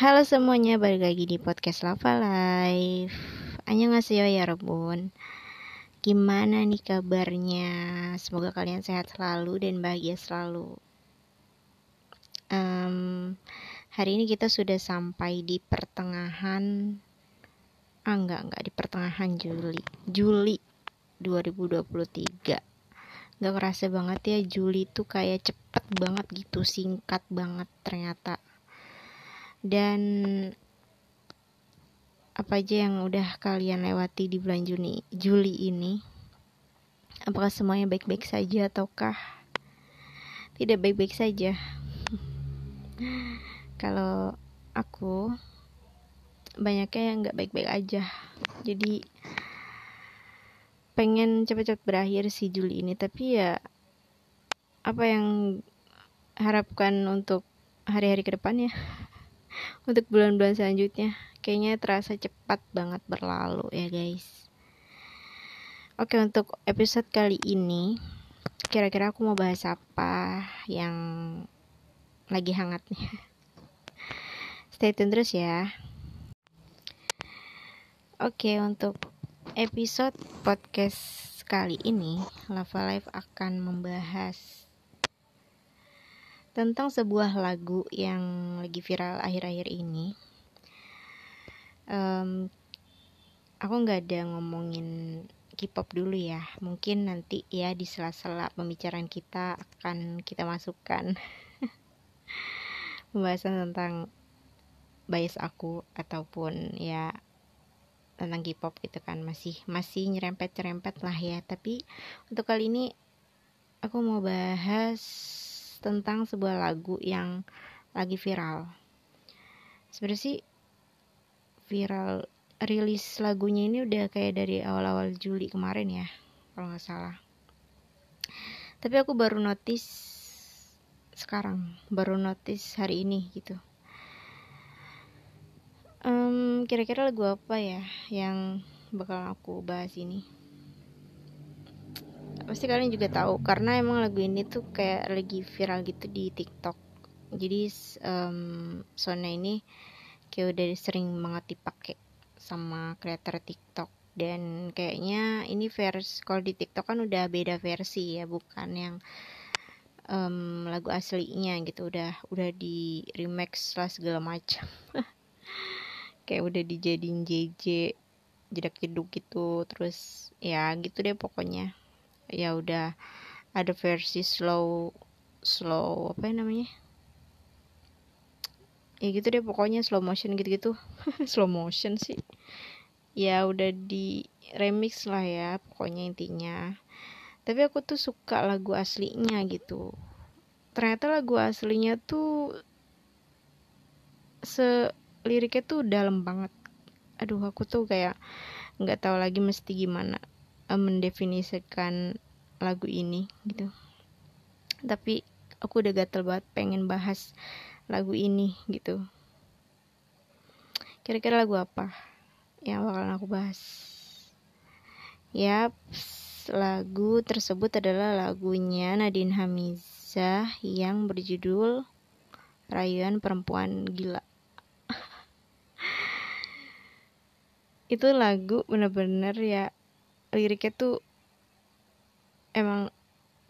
Halo semuanya, balik lagi di podcast Lava Life Annyeonghaseyo ya Rebun Gimana nih kabarnya? Semoga kalian sehat selalu dan bahagia selalu. Um, Hari ini kita sudah sampai di pertengahan Ah enggak, enggak di pertengahan Juli. Juli 2023 Gak kerasa banget ya Juli tuh kayak cepet banget gitu Singkat banget ternyata dan apa aja yang udah kalian lewati di bulan Juni Juli ini? Apakah semuanya baik-baik saja ataukah tidak baik-baik saja? Kalau aku banyaknya yang nggak baik-baik aja. Jadi pengen cepet-cepet berakhir si Juli ini. Tapi ya apa yang harapkan untuk hari-hari ke depan ya untuk bulan-bulan selanjutnya kayaknya terasa cepat banget berlalu ya guys. Oke untuk episode kali ini kira-kira aku mau bahas apa yang lagi hangat nih? Stay tune terus ya. Oke untuk episode podcast kali ini Lava Life akan membahas tentang sebuah lagu yang lagi viral akhir-akhir ini. Um, aku nggak ada ngomongin K-pop dulu ya. Mungkin nanti ya di sela-sela pembicaraan kita akan kita masukkan pembahasan tentang bias aku ataupun ya tentang K-pop gitu kan masih masih nyerempet-nyerempet lah ya. Tapi untuk kali ini aku mau bahas tentang sebuah lagu yang lagi viral. Sebenarnya sih viral rilis lagunya ini udah kayak dari awal-awal Juli kemarin ya, kalau nggak salah. Tapi aku baru notice sekarang, baru notice hari ini gitu. Um, kira-kira lagu apa ya yang bakal aku bahas ini? Pasti kalian juga tahu karena emang lagu ini tuh kayak lagi viral gitu di TikTok. Jadi um, Sona ini kayak udah sering banget dipakai sama kreator TikTok. Dan kayaknya ini versi kalau di TikTok kan udah beda versi ya bukan yang um, lagu aslinya gitu. Udah udah di remix lah segala macam. Kayak udah dijadiin JJ jedak jeduk gitu. Terus ya gitu deh pokoknya ya udah ada versi slow slow apa ya namanya? Ya gitu deh pokoknya slow motion gitu-gitu. Slow motion sih. Ya udah di remix lah ya pokoknya intinya. Tapi aku tuh suka lagu aslinya gitu. Ternyata lagu aslinya tuh se liriknya tuh dalam banget. Aduh aku tuh kayak nggak tahu lagi mesti gimana uh, mendefinisikan lagu ini gitu. Tapi aku udah gatel banget pengen bahas lagu ini gitu. Kira-kira lagu apa yang bakalan aku bahas? Ya lagu tersebut adalah lagunya Nadine Hamizah yang berjudul Rayuan Perempuan Gila. Itu lagu bener-bener ya liriknya tuh emang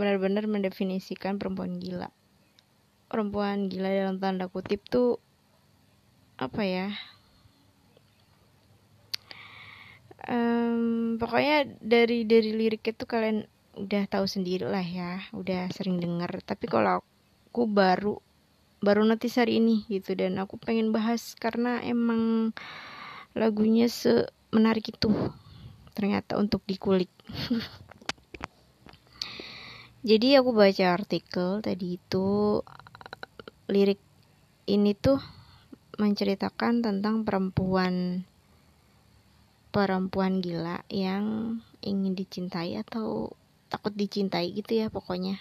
benar-benar mendefinisikan perempuan gila. Perempuan gila dalam tanda kutip tuh apa ya? Um, pokoknya dari dari lirik itu kalian udah tahu sendiri lah ya udah sering dengar tapi kalau aku baru baru notice hari ini gitu dan aku pengen bahas karena emang lagunya semenarik itu ternyata untuk dikulik. Jadi aku baca artikel tadi itu lirik ini tuh menceritakan tentang perempuan perempuan gila yang ingin dicintai atau takut dicintai gitu ya pokoknya.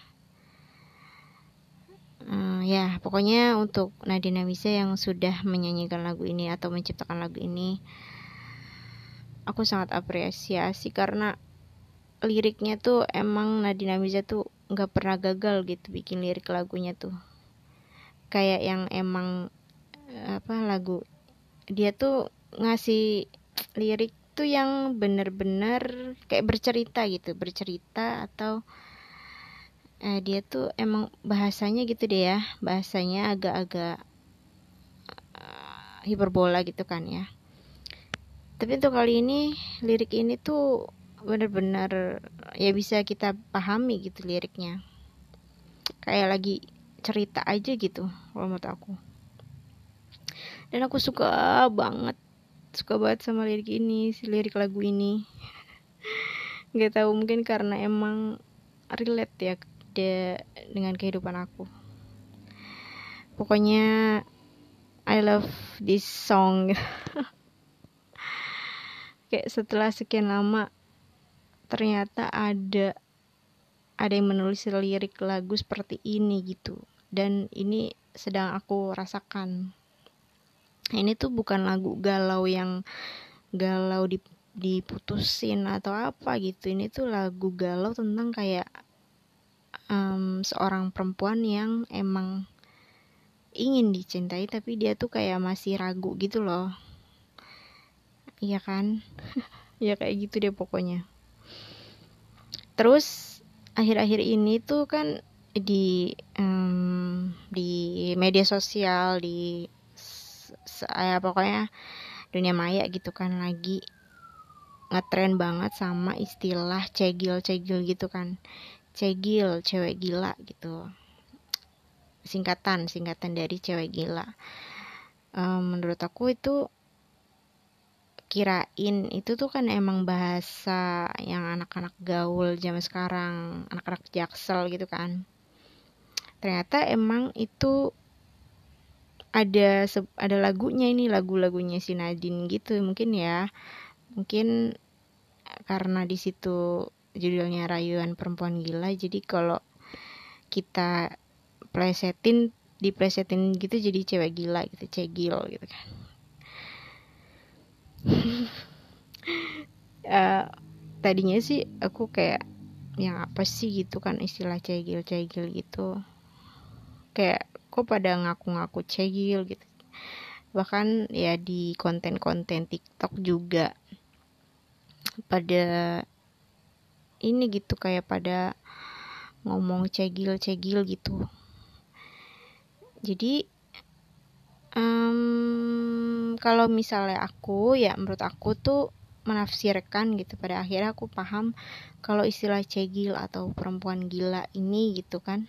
Uh, ya pokoknya untuk Nadine Misa yang sudah menyanyikan lagu ini atau menciptakan lagu ini aku sangat apresiasi karena liriknya tuh emang Nadine Amiza tuh nggak pernah gagal gitu bikin lirik lagunya tuh. Kayak yang emang uh, apa lagu dia tuh ngasih lirik tuh yang bener-bener kayak bercerita gitu bercerita atau eh, dia tuh emang bahasanya gitu deh ya bahasanya agak-agak uh, hiperbola gitu kan ya tapi untuk kali ini lirik ini tuh bener-bener ya bisa kita pahami gitu liriknya. Kayak lagi cerita aja gitu kalau menurut aku. Dan aku suka banget suka banget sama lirik ini si lirik lagu ini. Nggak tahu mungkin karena emang relate ya de, dengan kehidupan aku. Pokoknya I love this song kayak setelah sekian lama ternyata ada ada yang menulis lirik lagu seperti ini gitu. Dan ini sedang aku rasakan. Ini tuh bukan lagu galau yang galau di diputusin atau apa gitu. Ini tuh lagu galau tentang kayak um, seorang perempuan yang emang ingin dicintai tapi dia tuh kayak masih ragu gitu loh iya kan? Ya kayak gitu deh pokoknya. Terus akhir-akhir ini tuh kan di um, di media sosial di saya pokoknya dunia maya gitu kan lagi ngetren banget sama istilah cegil-cegil gitu kan. Cegil cewek gila gitu. Singkatan singkatan dari cewek gila. Um, menurut aku itu kirain itu tuh kan emang bahasa yang anak-anak gaul zaman sekarang anak-anak jaksel gitu kan. Ternyata emang itu ada ada lagunya ini lagu-lagunya si Nadine gitu mungkin ya. Mungkin karena di situ judulnya rayuan perempuan gila jadi kalau kita plesetin diplesetin gitu jadi cewek gila gitu cegil gitu kan uh, tadinya sih aku kayak yang apa sih? gitu kan istilah cegil cegil gitu. Kayak kok pada ngaku-ngaku cegil? gitu. Bahkan ya di konten-konten TikTok juga pada ini gitu kayak pada ngomong cegil-cegil gitu. Jadi um, kalau misalnya aku ya menurut aku tuh menafsirkan gitu. Pada akhirnya aku paham kalau istilah cegil atau perempuan gila ini gitu kan.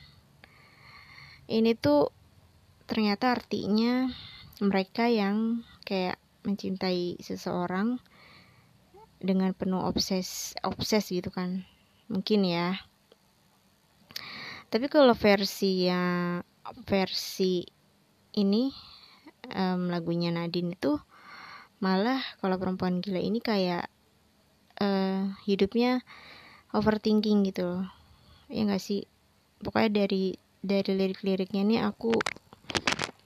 Ini tuh ternyata artinya mereka yang kayak mencintai seseorang dengan penuh obses obses gitu kan. Mungkin ya. Tapi kalau versi yang versi ini um, lagunya Nadine itu malah kalau perempuan gila ini kayak uh, hidupnya overthinking gitu loh. Ya gak sih? Pokoknya dari dari lirik-liriknya ini aku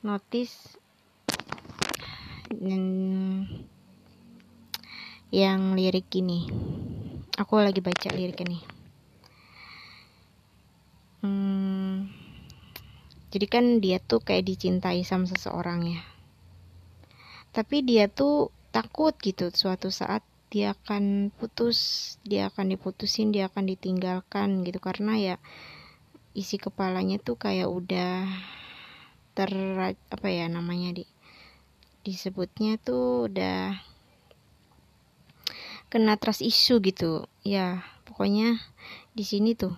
notice hmm, yang lirik ini. Aku lagi baca lirik ini hmm, jadi kan dia tuh kayak dicintai sama seseorang ya. Tapi dia tuh takut gitu suatu saat dia akan putus dia akan diputusin dia akan ditinggalkan gitu. Karena ya isi kepalanya tuh kayak udah ter apa ya namanya di disebutnya tuh udah kena trust isu gitu. Ya pokoknya di sini tuh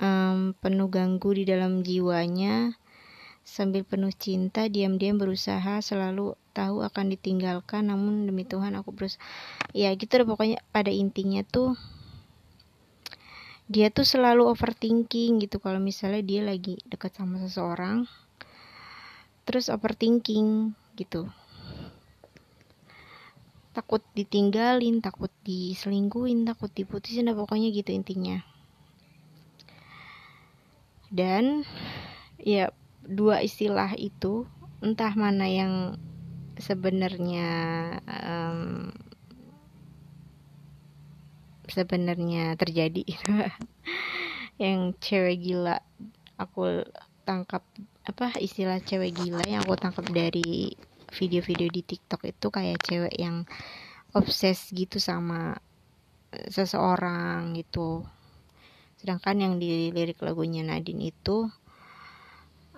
um, penuh ganggu di dalam jiwanya. Sambil penuh cinta diam-diam berusaha selalu tahu akan ditinggalkan. Namun demi Tuhan aku berusaha. Ya gitu deh pokoknya pada intinya tuh dia tuh selalu overthinking gitu. Kalau misalnya dia lagi dekat sama seseorang terus overthinking gitu. Takut ditinggalin takut diselingkuhin takut diputusin nah pokoknya gitu intinya dan ya dua istilah itu entah mana yang sebenarnya um, sebenarnya terjadi yang cewek gila aku tangkap apa istilah cewek gila yang aku tangkap dari video-video di TikTok itu kayak cewek yang obses gitu sama seseorang gitu sedangkan yang di lirik lagunya Nadine itu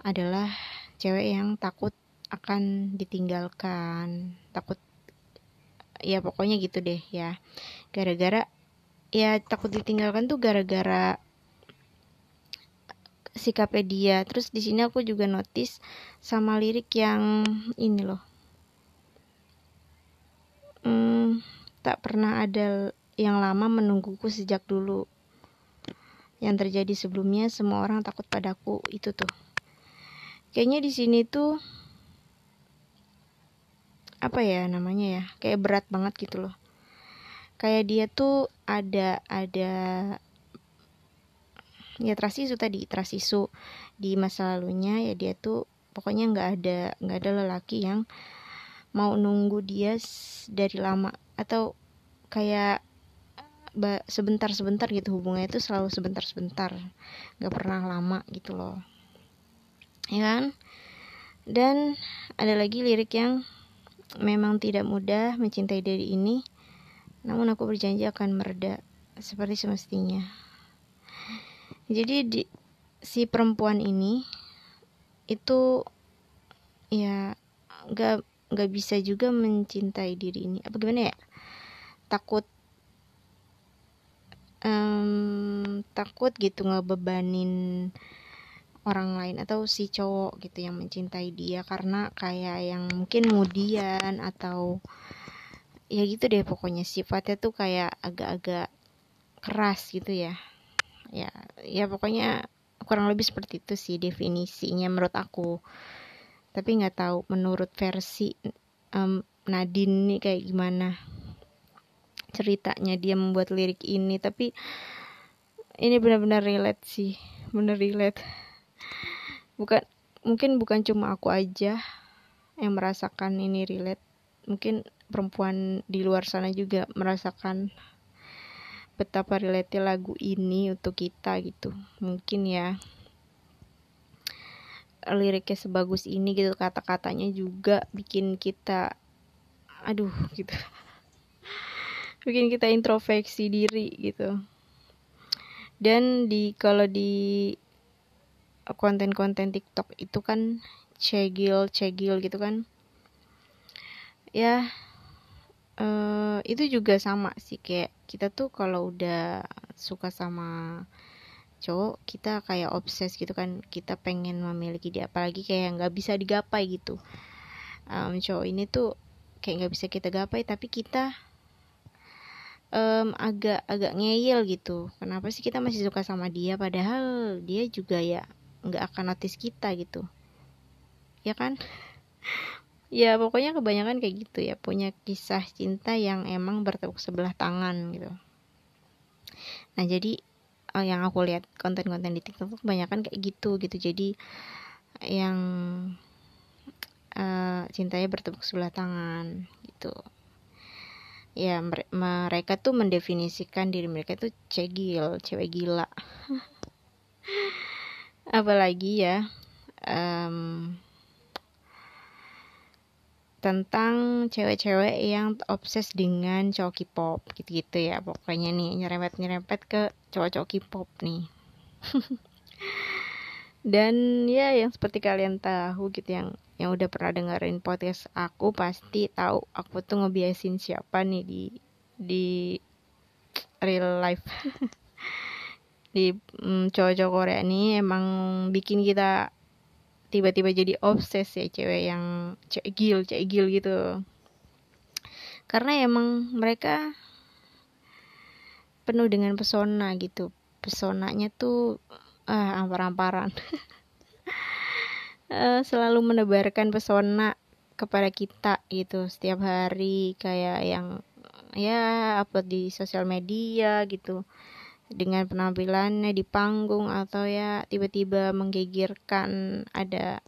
adalah cewek yang takut akan ditinggalkan. Takut ya pokoknya gitu deh ya. Gara-gara ya takut ditinggalkan tuh gara-gara sikapnya dia. Terus di sini aku juga notice sama lirik yang ini loh. Hmm, tak pernah ada yang lama menungguku sejak dulu yang terjadi sebelumnya semua orang takut padaku itu tuh. Kayaknya di sini tuh apa ya namanya ya kayak berat banget gitu loh. Kayak dia tuh ada ada ya trust isu tadi trust isu di masa lalunya ya dia tuh pokoknya nggak ada nggak ada lelaki yang mau nunggu dia dari lama. Atau kayak sebentar sebentar gitu hubungannya itu selalu sebentar sebentar nggak pernah lama gitu loh. Ya kan? Dan ada lagi lirik yang memang tidak mudah mencintai diri ini, namun aku berjanji akan mereda seperti semestinya. Jadi di, si perempuan ini itu ya gak nggak bisa juga mencintai diri ini. Apa gimana ya? Takut um, takut gitu ngebebanin orang lain atau si cowok gitu yang mencintai dia karena kayak yang mungkin kemudian atau ya gitu deh pokoknya. Sifatnya tuh kayak agak-agak keras gitu ya. Ya ya pokoknya kurang lebih seperti itu sih definisinya menurut aku. Tapi nggak tahu menurut versi um, Nadine nih kayak gimana ceritanya dia membuat lirik ini tapi ini benar-benar relate sih bener relate. Bukan mungkin bukan cuma aku aja yang merasakan ini relate mungkin perempuan di luar sana juga merasakan betapa relate lagu ini untuk kita gitu. Mungkin ya liriknya sebagus ini gitu kata-katanya juga bikin kita aduh gitu bikin kita introspeksi diri gitu. Dan di kalau di konten-konten TikTok itu kan cegil cegil gitu kan. Ya uh, itu juga sama sih kayak kita tuh kalau udah suka sama cowok kita kayak obses gitu kan. Kita pengen memiliki dia apalagi kayak nggak bisa digapai gitu. Um, cowok ini tuh kayak nggak bisa kita gapai tapi kita um, agak agak ngeyel gitu. Kenapa sih kita masih suka sama dia? Padahal dia juga ya nggak akan notice kita gitu. Ya kan? Ya pokoknya kebanyakan kayak gitu ya. Punya kisah cinta yang emang bertepuk sebelah tangan gitu. Nah jadi uh, yang aku lihat konten-konten di TikTok kebanyakan kayak gitu gitu. Jadi yang uh, cintanya bertepuk sebelah tangan gitu ya mereka tuh mendefinisikan diri mereka tuh cegil cewek gila. Apalagi ya um, tentang cewek-cewek yang obses dengan cowok K-pop gitu-gitu ya. Pokoknya nih nyerempet-nyerempet ke cowok-cowok K-pop nih dan ya yang seperti kalian tahu gitu yang yang udah pernah dengerin podcast aku pasti tahu aku tuh ngebiasin siapa nih di di real life. Di mm, cowok-cowok Korea ini emang bikin kita tiba-tiba jadi obses ya cewek yang cegil cegil gitu. Karena emang mereka penuh dengan pesona gitu. Pesonanya tuh ah ampar-amparan. Uh, selalu menebarkan pesona kepada kita gitu setiap hari kayak yang ya upload di sosial media gitu. Dengan penampilannya di panggung atau ya tiba-tiba menggigirkan ada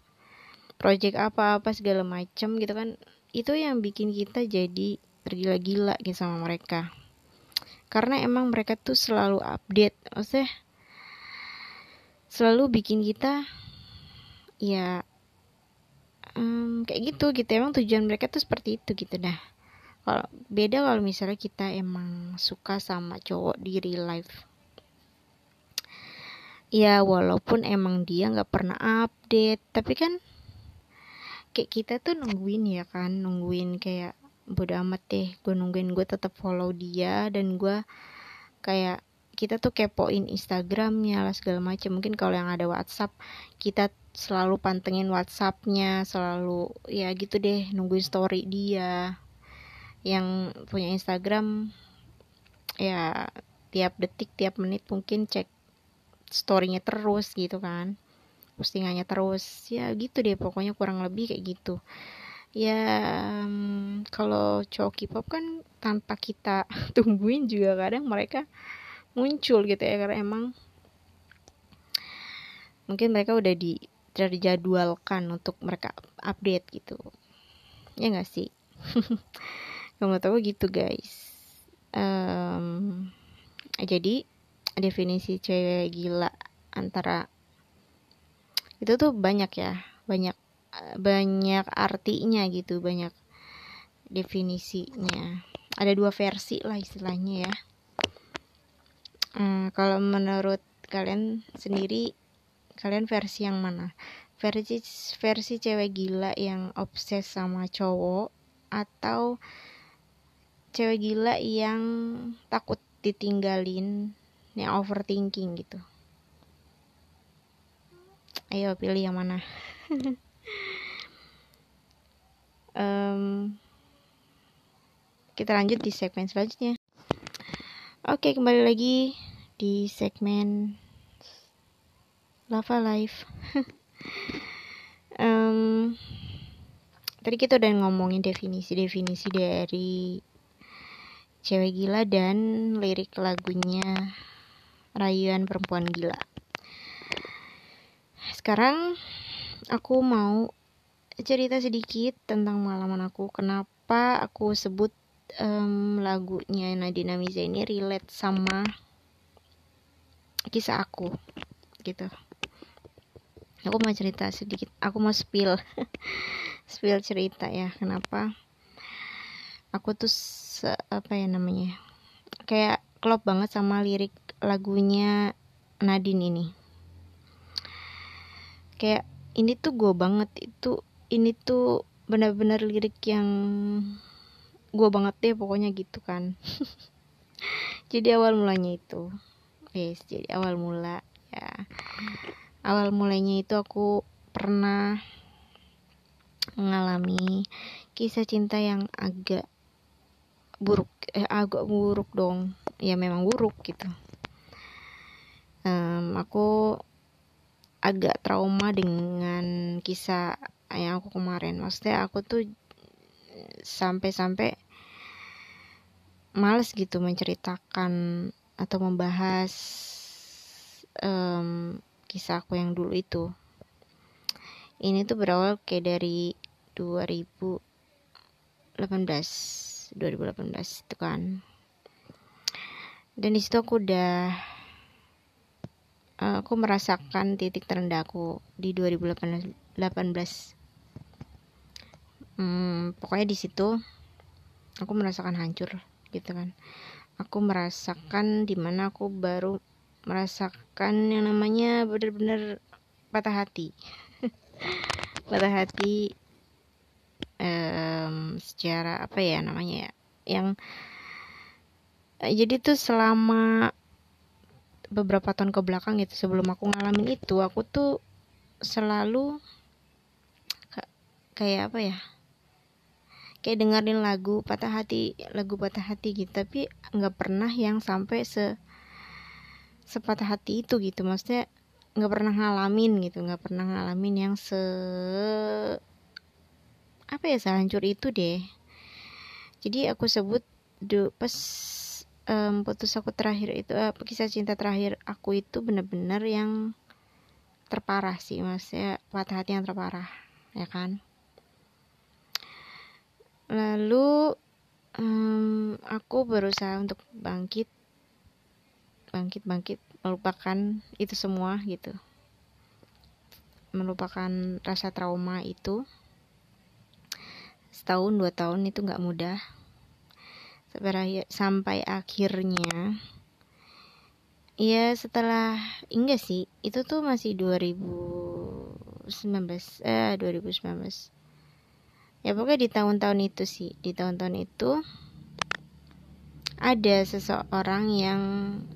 project apa-apa segala macam gitu kan. Itu yang bikin kita jadi tergila-gila gitu sama mereka. Karena emang mereka tuh selalu update maksudnya selalu bikin kita ya um, kayak gitu gitu. Emang tujuan mereka tuh seperti itu gitu. Dah kalau beda kalau misalnya kita emang suka sama cowok di real life. Ya walaupun emang dia nggak pernah update tapi kan kayak kita tuh nungguin ya kan. Nungguin kayak bodo amat deh gue nungguin gue tetap follow dia dan gue kayak kita tuh kepoin Instagramnya lah segala macam mungkin kalau yang ada WhatsApp kita selalu pantengin WhatsAppnya selalu ya gitu deh nungguin story dia. Yang punya Instagram ya tiap detik tiap menit mungkin cek storynya terus gitu kan. Postingannya terus. Ya gitu deh pokoknya kurang lebih kayak gitu. Ya kalau cowok K-pop kan tanpa kita tungguin juga kadang mereka muncul gitu ya karena emang mungkin mereka udah di terjadwalkan untuk mereka update gitu. Ya nggak sih? Kamu tahu gitu guys. Um, jadi definisi cewek gila antara itu tuh banyak ya. Banyak banyak artinya gitu banyak definisinya. Ada dua versi lah istilahnya ya hmm, kalau menurut kalian sendiri kalian versi yang mana? Versi versi cewek gila yang obses sama cowok atau cewek gila yang takut ditinggalin yang overthinking gitu? Ayo pilih yang mana. Um, kita lanjut di segmen selanjutnya oke kembali lagi di segmen lava life um, tadi kita udah ngomongin definisi-definisi dari cewek gila dan lirik lagunya rayuan perempuan gila sekarang aku mau cerita sedikit tentang malaman aku. Kenapa aku sebut um, lagunya Nadina Miza ini relate sama kisah aku, gitu. Aku mau cerita sedikit. Aku mau spill, spill cerita ya. Kenapa? Aku tuh se, apa ya namanya? Kayak klop banget sama lirik lagunya Nadine ini. Kayak ini tuh gue banget itu ini tuh benar-benar lirik yang gue banget deh pokoknya gitu kan. Jadi awal mulanya itu. Yes jadi awal mula ya. Awal mulanya itu aku pernah mengalami kisah cinta yang agak buruk eh agak buruk dong. Ya memang buruk gitu. Um, aku agak trauma dengan kisah yang aku kemarin. Maksudnya aku tuh sampai-sampai males gitu menceritakan atau membahas um, kisah aku yang dulu itu. Ini tuh berawal kayak dari 2018 2018 itu kan. Dan di situ aku udah aku merasakan titik terendah aku di 2018 hmm, pokoknya di situ aku merasakan hancur gitu kan. Aku merasakan di mana aku baru merasakan yang namanya bener-bener patah hati. Patah hati um, secara apa ya namanya ya yang jadi tuh selama beberapa tahun ke belakang gitu sebelum aku ngalamin itu aku tuh selalu kayak apa ya kayak dengerin lagu patah hati lagu patah hati gitu. Tapi nggak pernah yang sampai se sepatah hati itu gitu. Maksudnya nggak pernah ngalamin gitu nggak pernah ngalamin yang se apa ya sehancur itu deh. Jadi aku sebut do pas um, putus aku terakhir itu uh, kisah cinta terakhir aku itu bener-bener yang terparah sih. Maksudnya patah hati yang terparah ya kan lalu um, aku berusaha untuk bangkit. Bangkit bangkit melupakan itu semua gitu. Melupakan rasa trauma itu. Setahun dua tahun itu nggak mudah. Sampai sampai akhirnya ya setelah enggak sih itu tuh masih 2019 eh 2019 ya pokoknya di tahun-tahun itu sih. Di tahun-tahun itu ada seseorang yang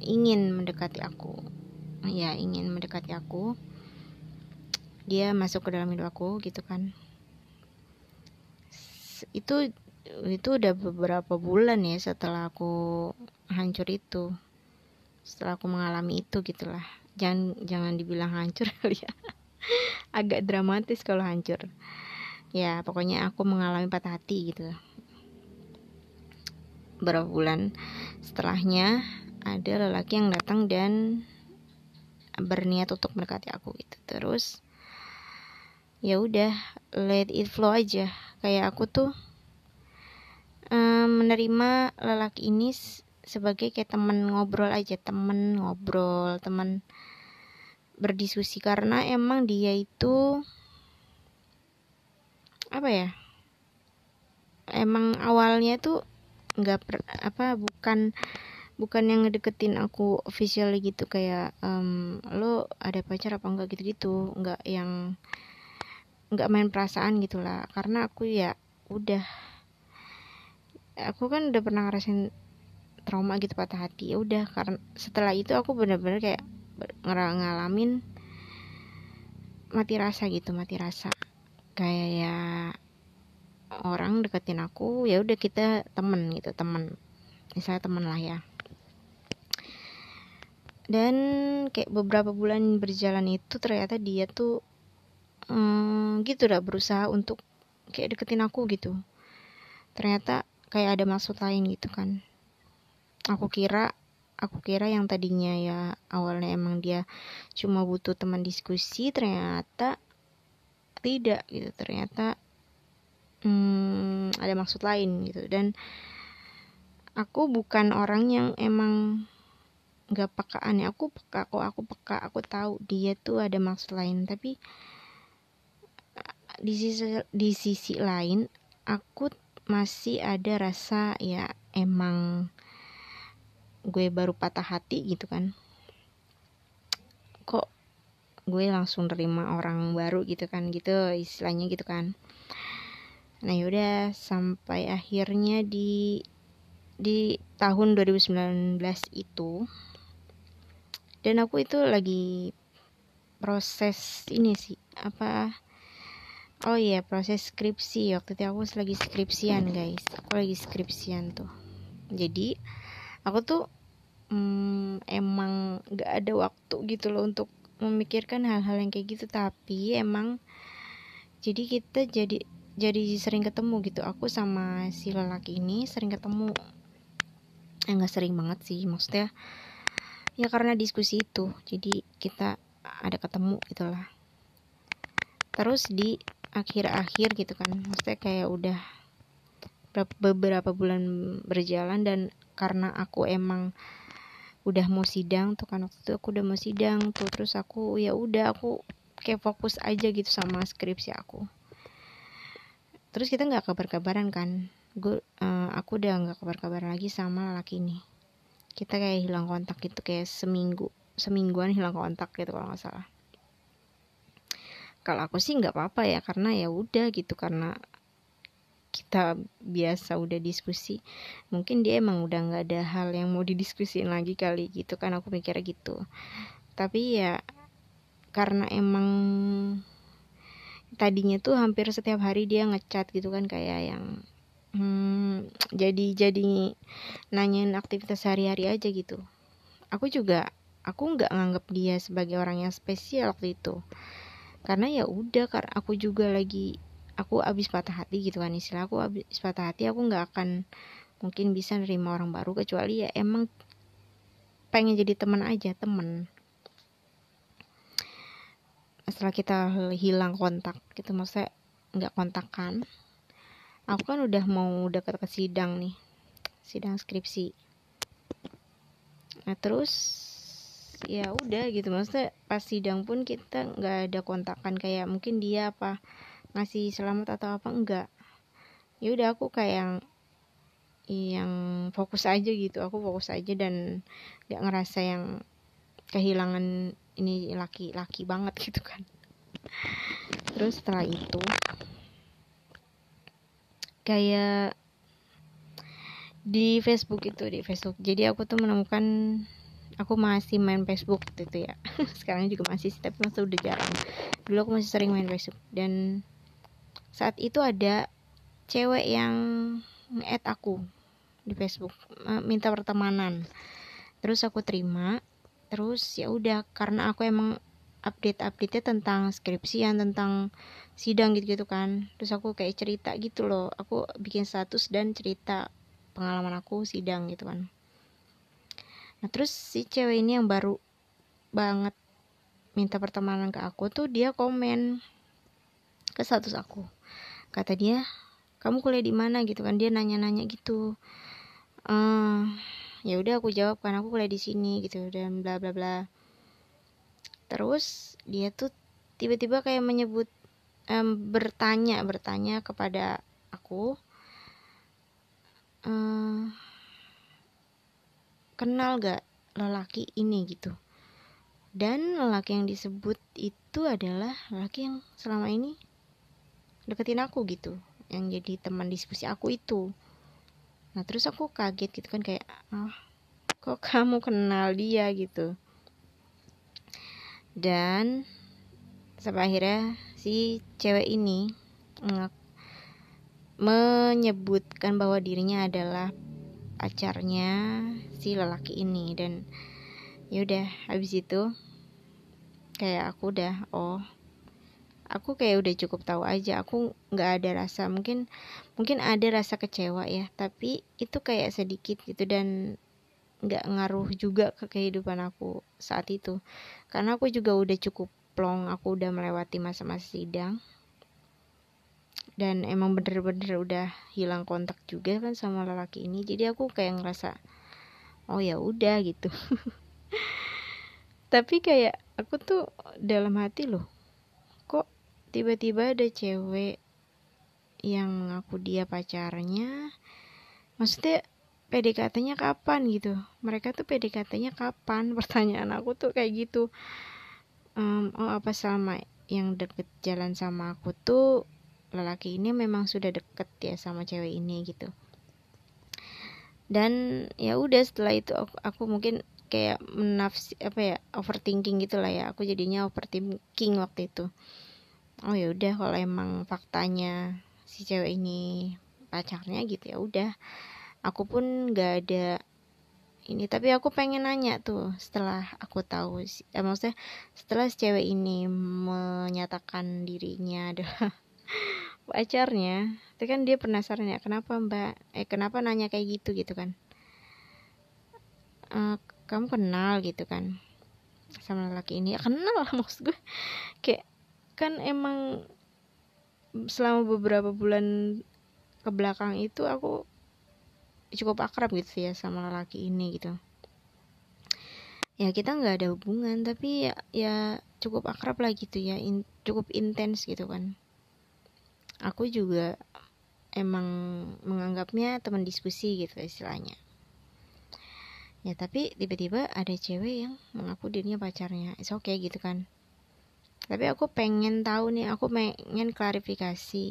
ingin mendekati aku. Ya ingin mendekati aku. Dia masuk ke dalam hidup aku gitu kan. Itu itu udah beberapa bulan ya setelah aku hancur itu. Setelah aku mengalami itu gitulah. Jangan jangan dibilang hancur kali ya. Agak dramatis kalau hancur ya pokoknya aku mengalami patah hati gitu. Beberapa bulan setelahnya ada lelaki yang datang dan berniat untuk mendekati aku gitu. Terus ya udah let it flow aja. Kayak aku tuh um, menerima lelaki ini sebagai kayak temen ngobrol aja temen ngobrol temen berdiskusi. Karena emang dia itu apa ya? Emang awalnya tuh nggak apa bukan bukan yang ngedeketin aku official gitu kayak um, lo ada pacar apa enggak? gitu-gitu. Nggak yang nggak main perasaan gitulah. Karena aku ya udah aku kan udah pernah ngerasain trauma gitu patah hati. Ya udah karena setelah itu aku bener-bener kayak ngalamin mati rasa gitu mati rasa kayak ya orang deketin aku ya udah kita temen gitu temen. Misalnya temen lah ya. Dan kayak beberapa bulan berjalan itu ternyata dia tuh hmm, gitu udah berusaha untuk kayak deketin aku gitu. Ternyata kayak ada maksud lain gitu kan. Aku kira aku kira yang tadinya ya awalnya emang dia cuma butuh teman diskusi ternyata tidak gitu. Ternyata hmm, ada maksud lain gitu. Dan aku bukan orang yang emang nggak pekaan ya aku peka kok aku peka aku tahu dia tuh ada maksud lain. Tapi di sisi di sisi lain aku masih ada rasa ya emang gue baru patah hati gitu kan. Kok gue langsung terima orang baru gitu kan gitu istilahnya gitu kan. Nah yaudah sampai akhirnya di di tahun 2019 itu dan aku itu lagi proses ini sih apa oh iya proses skripsi. Waktu itu aku lagi skripsian guys. Aku lagi skripsian tuh. Jadi aku tuh hmm, emang gak ada waktu gitu loh untuk memikirkan hal-hal yang kayak gitu tapi emang jadi kita jadi jadi sering ketemu gitu. Aku sama si lelaki ini sering ketemu. Eh nggak sering banget sih maksudnya ya karena diskusi itu. Jadi kita ada ketemu gitulah. Terus di akhir-akhir gitu kan maksudnya kayak udah beberapa bulan berjalan dan karena aku emang udah mau sidang tuh kan waktu itu aku udah mau sidang tuh terus aku ya udah aku kayak fokus aja gitu sama skripsi aku. Terus kita nggak kabar-kabaran kan gue uh, aku udah nggak kabar-kabaran lagi sama laki ini. Kita kayak hilang kontak gitu kayak seminggu semingguan hilang kontak gitu kalau nggak salah. Kalau aku sih nggak apa-apa ya karena ya udah gitu karena kita biasa udah diskusi mungkin dia emang udah nggak ada hal yang mau didiskusin lagi kali gitu kan aku mikirnya gitu. Tapi ya karena emang tadinya tuh hampir setiap hari dia ngechat gitu kan kayak yang hmm, jadi jadi nanyain aktivitas sehari-hari aja gitu. Aku juga aku nggak nganggap dia sebagai orang yang spesial waktu itu. Karena ya udah karena aku juga lagi aku abis patah hati gitu kan istilah aku abis patah hati aku nggak akan mungkin bisa nerima orang baru kecuali ya emang pengen jadi teman aja temen setelah kita hilang kontak gitu maksudnya nggak kontakkan aku kan udah mau deket ke sidang nih sidang skripsi. Nah terus ya udah gitu maksudnya pas sidang pun kita nggak ada kontakan kayak mungkin dia apa ngasih selamat atau apa enggak. Ya udah aku kayak yang yang fokus aja gitu. Aku fokus aja dan gak ngerasa yang kehilangan ini laki-laki banget gitu kan. Terus setelah itu kayak di Facebook itu di Facebook. Jadi aku tuh menemukan aku masih main Facebook gitu itu ya. Sekarang juga masih tapi masih udah jarang. Dulu aku masih sering main Facebook. Dan saat itu ada cewek yang nge-add aku di Facebook minta pertemanan. Terus aku terima. Terus ya udah karena aku emang update update tentang skripsian tentang sidang gitu gitu kan. Terus aku kayak cerita gitu loh. Aku bikin status dan cerita pengalaman aku sidang gitu kan. Nah terus si cewek ini yang baru banget minta pertemanan ke aku tuh dia komen ke status aku kata dia kamu kuliah di mana? Gitu kan. Dia nanya-nanya gitu. Uh, ya udah aku jawab kan aku kuliah di sini gitu dan bla bla bla. Terus dia tuh tiba-tiba kayak menyebut um, bertanya bertanya kepada aku uh, kenal gak lelaki ini? Gitu. Dan lelaki yang disebut itu adalah lelaki yang selama ini deketin aku gitu. Yang jadi teman diskusi aku itu. Nah terus aku kaget gitu kan kayak ah kok kamu kenal dia? gitu. Dan sampai akhirnya si cewek ini menyebutkan bahwa dirinya adalah pacarnya si lelaki ini. Dan yaudah habis itu kayak aku udah oh aku kayak udah cukup tahu aja aku nggak ada rasa mungkin mungkin ada rasa kecewa ya tapi itu kayak sedikit gitu dan nggak ngaruh juga ke kehidupan aku saat itu. Karena aku juga udah cukup plong aku udah melewati masa-masa sidang. Dan emang bener-bener udah hilang kontak juga kan sama lelaki ini jadi aku kayak ngerasa oh ya udah gitu. Tapi kayak aku tuh dalam hati loh tiba-tiba ada cewek yang mengaku dia pacarnya. Maksudnya PDKT-nya kapan gitu? Mereka tuh PDKT-nya kapan? Pertanyaan aku tuh kayak gitu. Um, oh apa sama yang deket jalan sama aku tuh lelaki ini memang sudah deket ya sama cewek ini gitu. Dan ya udah setelah itu aku, aku mungkin kayak menafsi apa ya overthinking gitulah ya. Aku jadinya overthinking waktu itu oh ya udah kalau emang faktanya si cewek ini pacarnya gitu ya udah. Aku pun nggak ada ini tapi aku pengen nanya tuh setelah aku tahu eh, maksudnya setelah si cewek ini menyatakan dirinya adalah pacarnya itu kan dia penasaran ya kenapa mbak eh kenapa nanya kayak gitu gitu kan. Uh, kamu kenal gitu kan sama laki ini? Ya kenal lah maksud gue. Kayak kan emang selama beberapa bulan ke belakang itu aku cukup akrab gitu ya sama laki ini gitu. Ya kita nggak ada hubungan tapi ya ya cukup akrab lah gitu ya in, cukup intens gitu kan. Aku juga emang menganggapnya teman diskusi gitu istilahnya. Ya tapi tiba-tiba ada cewek yang mengaku dirinya pacarnya. Oke okay gitu kan tapi aku pengen tahu nih aku pengen klarifikasi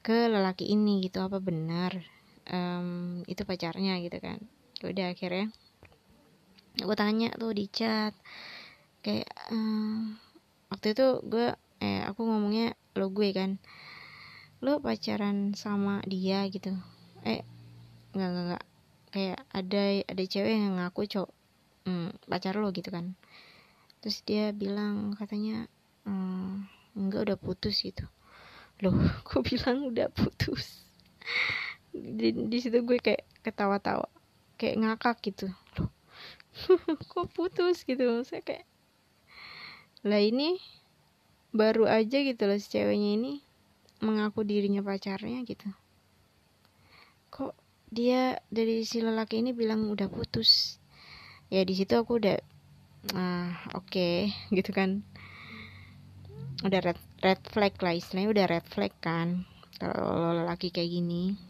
ke lelaki ini gitu apa benar um, itu pacarnya gitu kan. Ya udah akhirnya aku tanya tuh di chat kayak um, waktu itu gue eh aku ngomongnya lo gue kan lo pacaran sama dia gitu. Eh nggak nggak kayak ada ada cewek yang ngaku cowok hmm, pacar lo gitu kan terus dia bilang katanya enggak udah putus gitu. Loh kok bilang udah putus? Di, di situ gue kayak ketawa-tawa kayak ngakak gitu. Loh kok putus gitu? Saya kayak lah ini baru aja gitu loh si ceweknya ini mengaku dirinya pacarnya gitu. Kok dia dari si lelaki ini bilang udah putus? Ya di situ aku udah ah oke okay, gitu kan. Udah red red flag lah istilahnya udah red flag kan kalau lelaki kayak gini.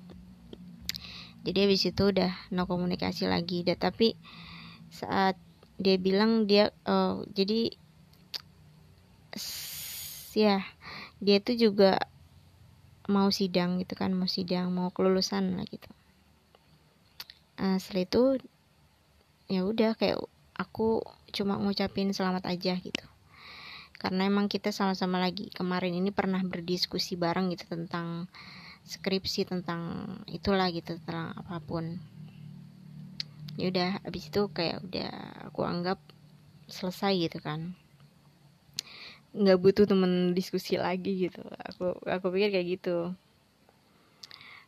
Jadi habis itu udah no komunikasi lagi. Dan tapi saat dia bilang dia uh, jadi ya dia itu juga mau sidang gitu kan mau sidang mau kelulusan lah gitu. Uh, setelah itu ya udah kayak aku cuma ngucapin selamat aja gitu. Karena emang kita sama-sama lagi kemarin ini pernah berdiskusi bareng gitu tentang skripsi tentang itulah gitu tentang apa pun. Ya udah abis itu kayak udah aku anggap selesai gitu kan. Nggak butuh temen diskusi lagi gitu. Aku aku pikir kayak gitu.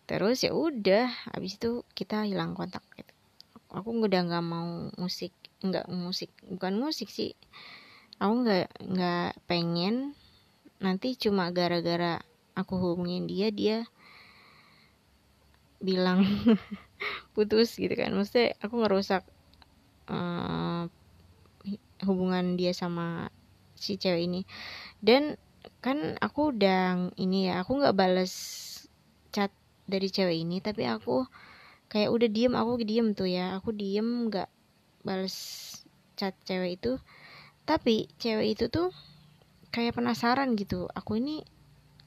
Terus ya udah abis itu kita hilang kontak gitu. Aku udah nggak mau musik nggak musik bukan musik sih. Aku nggak nggak pengen nanti cuma gara-gara aku hubungin dia dia bilang putus gitu kan. Maksudnya aku ngerusak uh, hubungan dia sama si cewek ini. Dan kan aku udah ini ya aku nggak balas chat dari cewek ini tapi aku kayak udah diem aku diem tuh ya. Aku diem nggak balas chat cewek itu. Tapi cewek itu tuh kayak penasaran gitu aku ini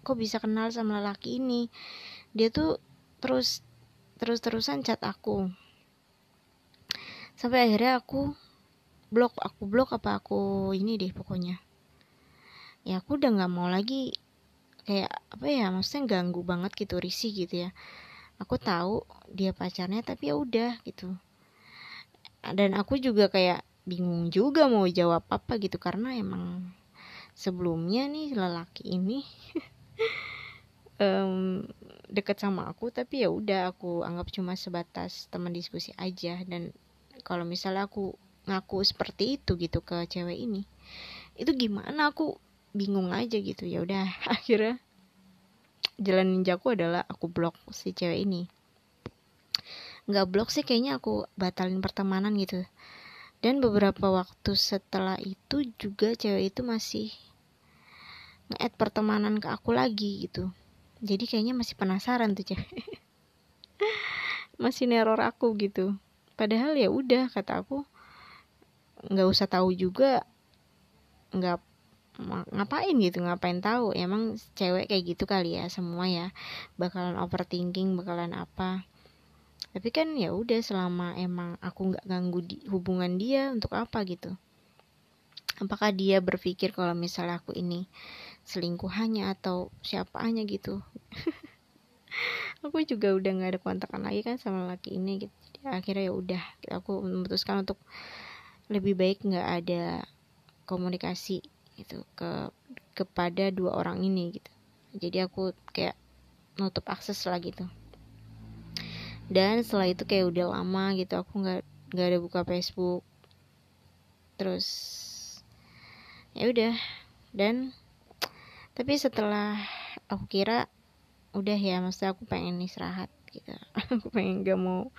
kok bisa kenal sama lelaki ini? Dia tuh terus terus-terusan chat aku. Sampai akhirnya aku blok aku blok apa aku ini deh pokoknya. Ya aku udah nggak mau lagi kayak apa ya maksudnya ganggu banget gitu risih gitu ya. Aku tahu dia pacarnya tapi ya udah gitu dan aku juga kayak bingung juga mau jawab apa gitu karena emang sebelumnya nih lelaki ini um, deket sama aku tapi ya udah aku anggap cuma sebatas teman diskusi aja. Dan kalau misalnya aku ngaku seperti itu gitu ke cewek ini itu gimana? Aku bingung aja gitu. Ya udah akhirnya jalan ninjaku adalah aku blok si cewek ini nggak blok sih kayaknya aku batalin pertemanan gitu. Dan beberapa waktu setelah itu juga cewek itu masih nge-add pertemanan ke aku lagi gitu. Jadi kayaknya masih penasaran tuh cewek. Masih neror aku gitu. Padahal ya udah kata aku nggak usah tahu juga nggak ngapain gitu ngapain tahu. Emang cewek kayak gitu kali ya semua ya. Bakalan overthinking bakalan apa tapi kan ya udah selama emang aku nggak ganggu di hubungan dia untuk apa gitu? Apakah dia berpikir kalau misalnya aku ini selingkuhannya atau siapanya gitu? Aku juga udah nggak ada kontakan lagi kan sama laki ini gitu. Akhirnya ya udah aku memutuskan untuk lebih baik nggak ada komunikasi gitu ke kepada dua orang ini gitu. Jadi aku kayak nutup akses lah gitu dan setelah itu kayak udah lama gitu aku nggak nggak ada buka Facebook. Terus ya udah. Dan tapi setelah aku kira udah ya maksudnya aku pengen istirahat gitu. Aku pengen gak mau.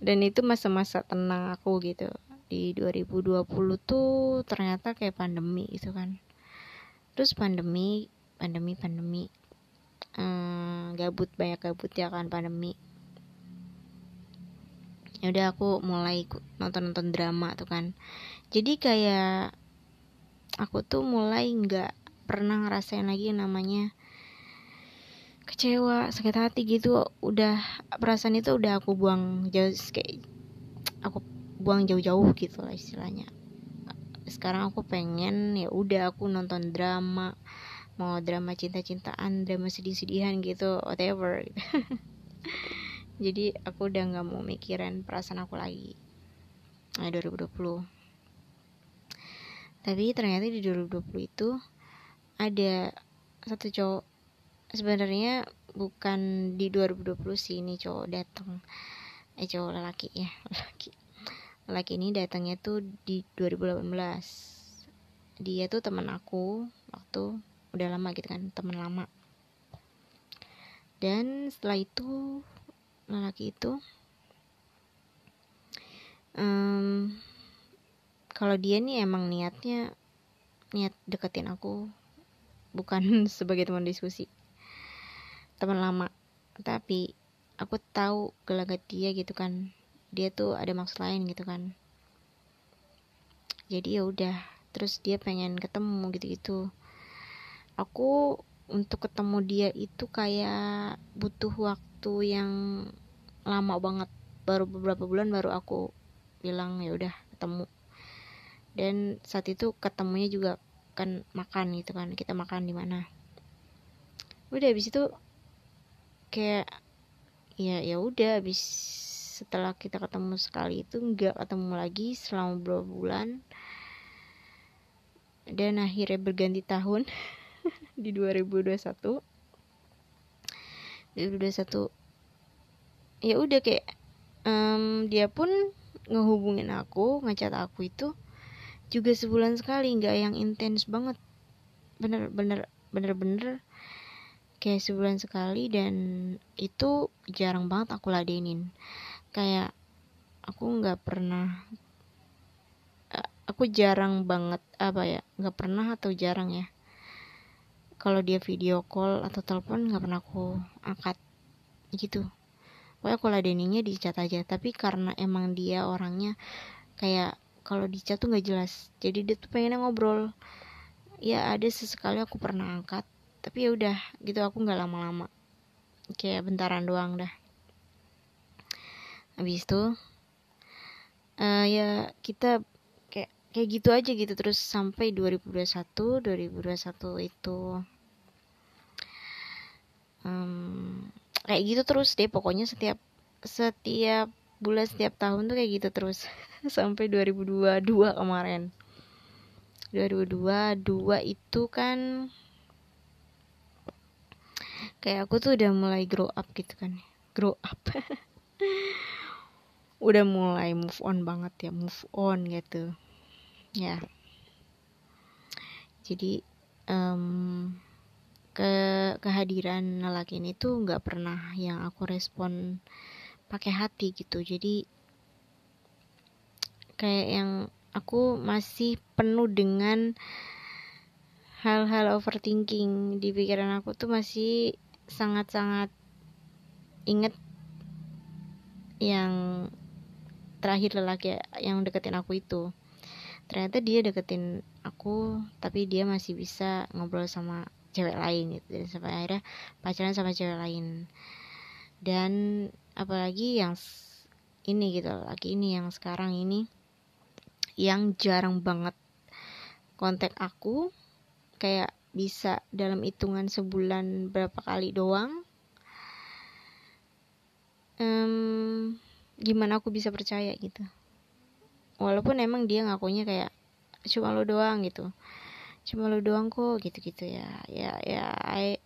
Dan itu masa-masa tenang aku gitu. Di 2020 tuh ternyata kayak pandemi gitu kan. Terus pandemi pandemi pandemi. Hmm, gabut banyak gabut ya kan pandemi ya udah aku mulai nonton nonton drama tuh kan. Jadi kayak aku tuh mulai nggak pernah ngerasain lagi namanya kecewa sakit hati gitu. Udah perasaan itu udah aku buang jauh kayak aku buang jauh-jauh gitu lah istilahnya. Sekarang aku pengen ya udah aku nonton drama mau drama cinta-cintaan drama sedih-sedihan gitu whatever jadi aku udah nggak mau mikirin perasaan aku lagi. Nah 2020 tapi ternyata di 2020 itu ada satu cowok. Sebenarnya bukan di 2020 sih ini cowok datang eh cowok lelaki ya lelaki. Lelaki ini datangnya tuh di 2018 dia tuh teman aku waktu udah lama gitu kan teman lama. Dan setelah itu lelaki itu. Um, kalau dia nih emang niatnya niat deketin aku. Bukan sebagai teman diskusi. Teman lama. Tapi aku tahu gelagat dia gitu kan. Dia tuh ada maksud lain gitu kan. Jadi ya udah. Terus dia pengen ketemu gitu-gitu. Aku untuk ketemu dia itu kayak butuh waktu yang lama banget baru beberapa bulan baru aku bilang ya udah ketemu. Dan saat itu ketemunya juga kan makan gitu kan kita makan di mana. Udah habis itu kayak ya ya udah habis setelah kita ketemu sekali itu nggak ketemu lagi selama beberapa bulan. Dan akhirnya berganti tahun di 2021 2021 ya udah kayak um, dia pun ngehubungin aku ngecat aku itu juga sebulan sekali nggak yang intens banget. Bener bener bener bener. Kayak sebulan sekali dan itu jarang banget aku ladenin. Kayak aku nggak pernah eh, aku jarang banget apa ya nggak pernah atau jarang ya kalau dia video call atau telepon nggak pernah aku angkat. Gitu. Pokoknya aku ladeninnya di chat aja. Tapi karena emang dia orangnya kayak kalau di chat tuh nggak jelas. Jadi dia tuh pengen ngobrol. Ya ada sesekali aku pernah angkat tapi ya udah gitu. Aku nggak lama-lama. Kayak bentaran doang dah. Habis itu uh, ya kita kayak gitu aja gitu terus sampai 2021 2021 itu um, kayak gitu terus deh pokoknya setiap setiap bulan setiap tahun tuh kayak gitu terus sampai 2022 kemarin. 2022 itu kan kayak aku tuh udah mulai grow up gitu kan grow up. Udah mulai move on banget ya move on gitu ya. Jadi um, ke kehadiran lelaki ini tuh nggak pernah yang aku respon pakai hati gitu. Jadi kayak yang aku masih penuh dengan hal-hal overthinking di pikiran aku tuh masih sangat-sangat inget yang terakhir lelaki yang deketin aku itu ternyata dia deketin aku tapi dia masih bisa ngobrol sama cewek lain gitu. Dan sampai akhirnya pacaran sama cewek lain. Dan apalagi yang ini gitu lagi ini yang sekarang ini yang jarang banget kontak aku kayak bisa dalam hitungan sebulan berapa kali doang. Um, gimana aku bisa percaya gitu walaupun emang dia ngakunya kayak cuma lo doang gitu. Cuma lo doang kok gitu-gitu ya. Ya ya I,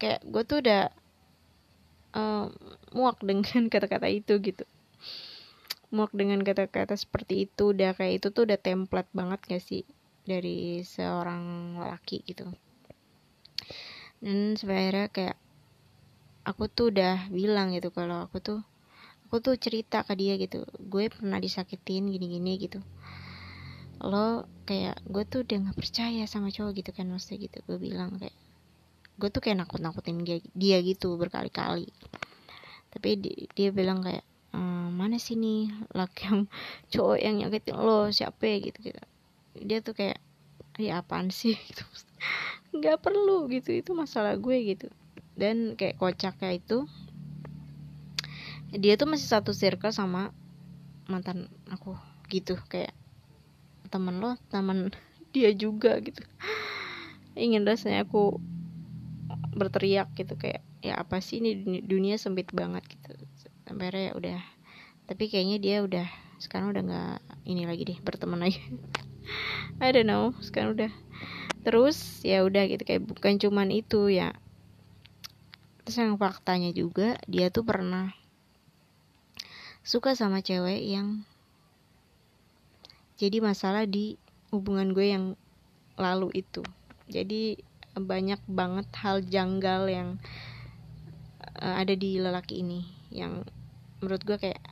kayak gue tuh udah um, muak dengan kata-kata itu gitu. Muak dengan kata-kata seperti itu udah kayak itu tuh udah template banget gak sih dari seorang laki gitu. Dan sebenarnya kayak aku tuh udah bilang gitu kalau aku tuh aku tuh cerita ke dia gitu gue pernah disakitin gini-gini gitu. Lo kayak gue tuh udah nggak percaya sama cowok gitu kan maksudnya gitu. Gue bilang kayak gue tuh kayak nakut-nakutin dia, dia gitu berkali-kali. Tapi dia, dia bilang kayak ehm, mana sih nih laki yang cowok yang nyakitin lo? Siapa gitu gitu. Dia tuh kayak ya apaan sih? Gitu. Nggak perlu gitu. Itu masalah gue gitu. Dan kayak kocaknya itu dia tuh masih satu circle sama mantan aku gitu. Kayak temen lo temen dia juga gitu. Ingin rasanya aku berteriak gitu. Kayak ya apa sih ini dunia sempit banget gitu. Sampai ya udah. Tapi kayaknya dia udah sekarang udah nggak ini lagi deh berteman aja I don't know sekarang udah. Terus ya udah gitu. Kayak bukan cuman itu ya. Terus yang faktanya juga dia tuh pernah suka sama cewek yang jadi masalah di hubungan gue yang lalu itu. Jadi banyak banget hal janggal yang uh, ada di lelaki ini yang menurut gue kayak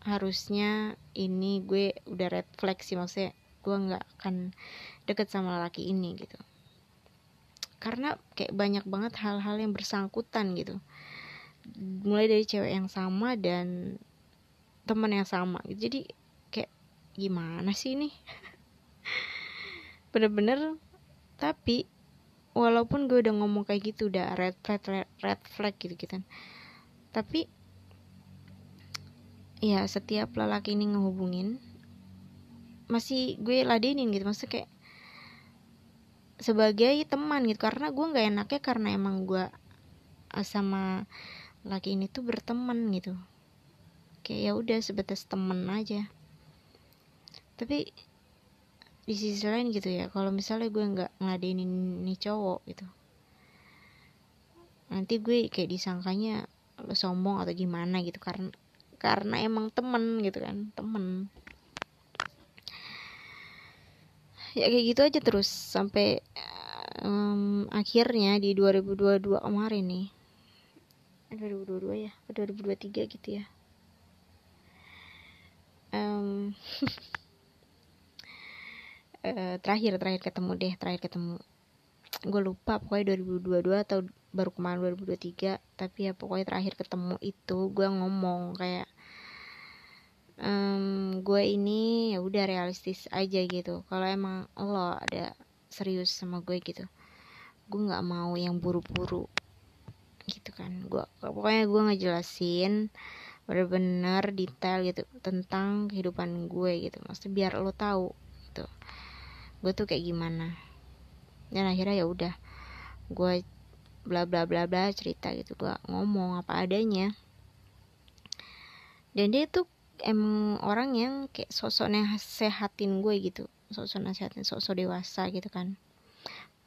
harusnya ini gue udah red flag sih. Maksudnya gue nggak akan deket sama laki ini gitu. Karena kayak banyak banget hal-hal yang bersangkutan gitu. Mulai dari cewek yang sama dan teman yang sama gitu. jadi kayak gimana sih ini? Bener-bener tapi walaupun gue udah ngomong kayak gitu udah red flag red, red flag gitu gitu kan. Tapi ya setiap lelaki ini ngehubungin masih gue ladenin gitu. Maksudnya kayak sebagai teman gitu. Karena gue nggak enaknya karena emang gue sama laki ini tuh berteman gitu kayak ya udah sebatas temen aja. Tapi di sisi lain gitu ya kalau misalnya gue nggak ngeladenin nih cowok gitu nanti gue kayak disangkanya lo sombong atau gimana gitu karena karena emang temen gitu kan temen. Ya kayak gitu aja terus sampai um, akhirnya di 2022 kemarin nih. 2022 ya 2023 gitu ya um, uh, terakhir terakhir ketemu deh terakhir ketemu. Gue lupa pokoknya 2022 atau baru kemarin 2023 tapi ya pokoknya terakhir ketemu itu gue ngomong kayak um, gue ini ya udah realistis aja gitu. Kalau emang lo ada serius sama gue gitu gue nggak mau yang buru-buru. Gitu kan. Gue pokoknya gue ngejelasin bener-bener detail gitu tentang kehidupan gue gitu. Maksudnya biar lo tahu gitu gue tuh kayak gimana. Dan akhirnya ya udah gue bla bla bla bla cerita gitu gue ngomong apa adanya. Dan dia tuh emang orang yang kayak sosok nasehatin gue gitu sosok nasehatin sosok dewasa gitu kan.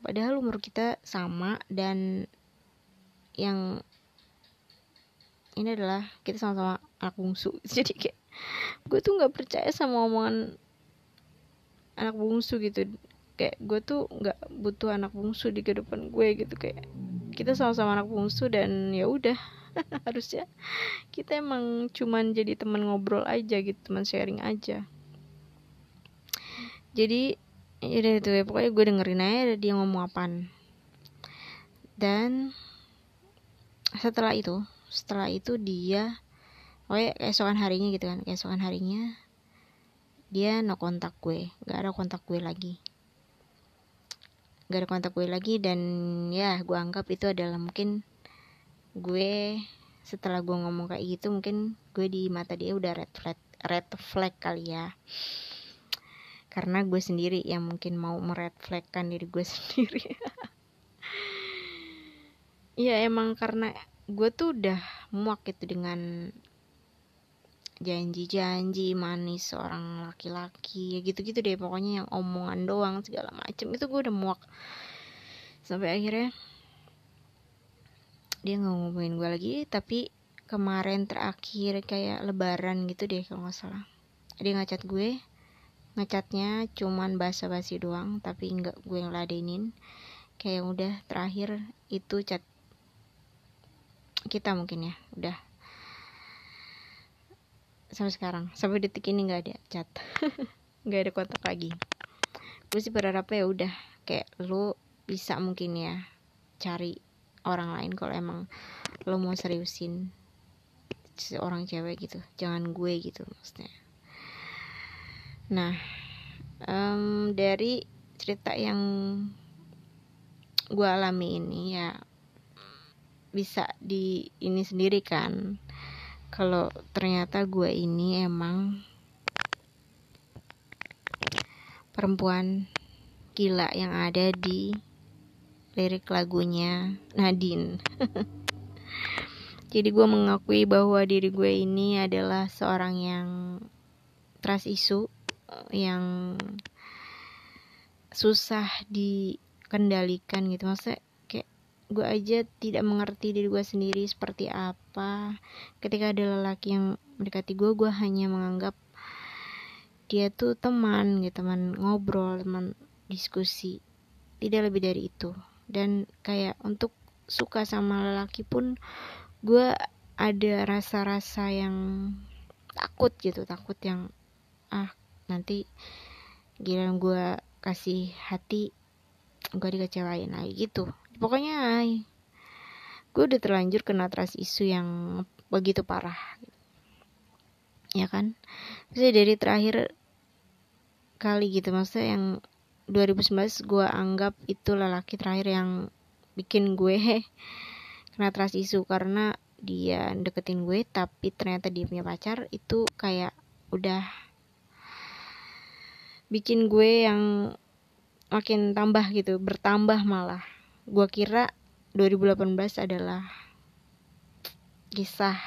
Padahal umur kita sama dan yang ini adalah kita sama-sama anak bungsu. Jadi kayak gue tuh nggak percaya sama omongan anak bungsu gitu. Kayak gue tuh nggak butuh anak bungsu di kehidupan gue gitu. Kayak kita sama-sama anak bungsu dan ya udah. Harusnya kita emang cuman jadi teman ngobrol aja gitu teman sharing aja. Jadi ya udah itu ya. Pokoknya gue dengerin aja dia ngomong apaan. Dan setelah itu setelah itu dia pokoknya keesokan harinya gitu kan keesokan harinya dia no kontak gue gak ada kontak gue lagi. Gak ada kontak gue lagi dan ya gue anggap itu adalah mungkin gue setelah gue ngomong kayak gitu mungkin gue di mata dia udah red flag red flag kali ya. Karena gue sendiri yang mungkin mau mered flagkan diri gue sendiri. Ya emang karena gue tuh udah muak gitu dengan janji-janji manis seorang laki-laki ya gitu-gitu deh pokoknya yang omongan doang segala macem. Itu gue udah muak. Sampai akhirnya dia nggak ngomongin gue lagi tapi kemarin terakhir kayak lebaran gitu deh kalau nggak salah. Dia ngacat gue ngecatnya cuman basa-basi doang tapi nggak gue yang ladenin. Kayak udah terakhir itu cat kita mungkin ya udah. Sampai sekarang. Sampai detik ini nggak ada chat. Nggak ada kontak lagi. Gue sih berharap ya udah kayak lu bisa mungkin ya cari orang lain kalau emang lo mau seriusin seorang cewek gitu. Jangan gue gitu maksudnya. Nah um, dari cerita yang gue alami ini ya bisa di ini sendiri kan. Kalau ternyata gue ini emang perempuan gila yang ada di lirik lagunya Nadine. Jadi gue mengakui bahwa diri gue ini adalah seorang yang trust isu yang susah dikendalikan gitu. Maksudnya gue aja tidak mengerti diri gue sendiri seperti apa. Ketika ada lelaki yang mendekati gue gue hanya menganggap dia tuh teman gitu teman ngobrol teman diskusi. Tidak lebih dari itu. Dan kayak untuk suka sama lelaki pun gue ada rasa-rasa yang takut gitu takut yang ah nanti giliran gue kasih hati gue dikecewain lagi gitu pokoknya gue udah terlanjur kena trust isu yang begitu parah. Ya kan? Terus dari terakhir kali gitu maksudnya yang 2019 gue anggap itu lelaki terakhir yang bikin gue kena trust isu. Karena dia deketin gue tapi ternyata dia punya pacar itu kayak udah bikin gue yang makin tambah gitu bertambah malah gue kira 2018 adalah kisah.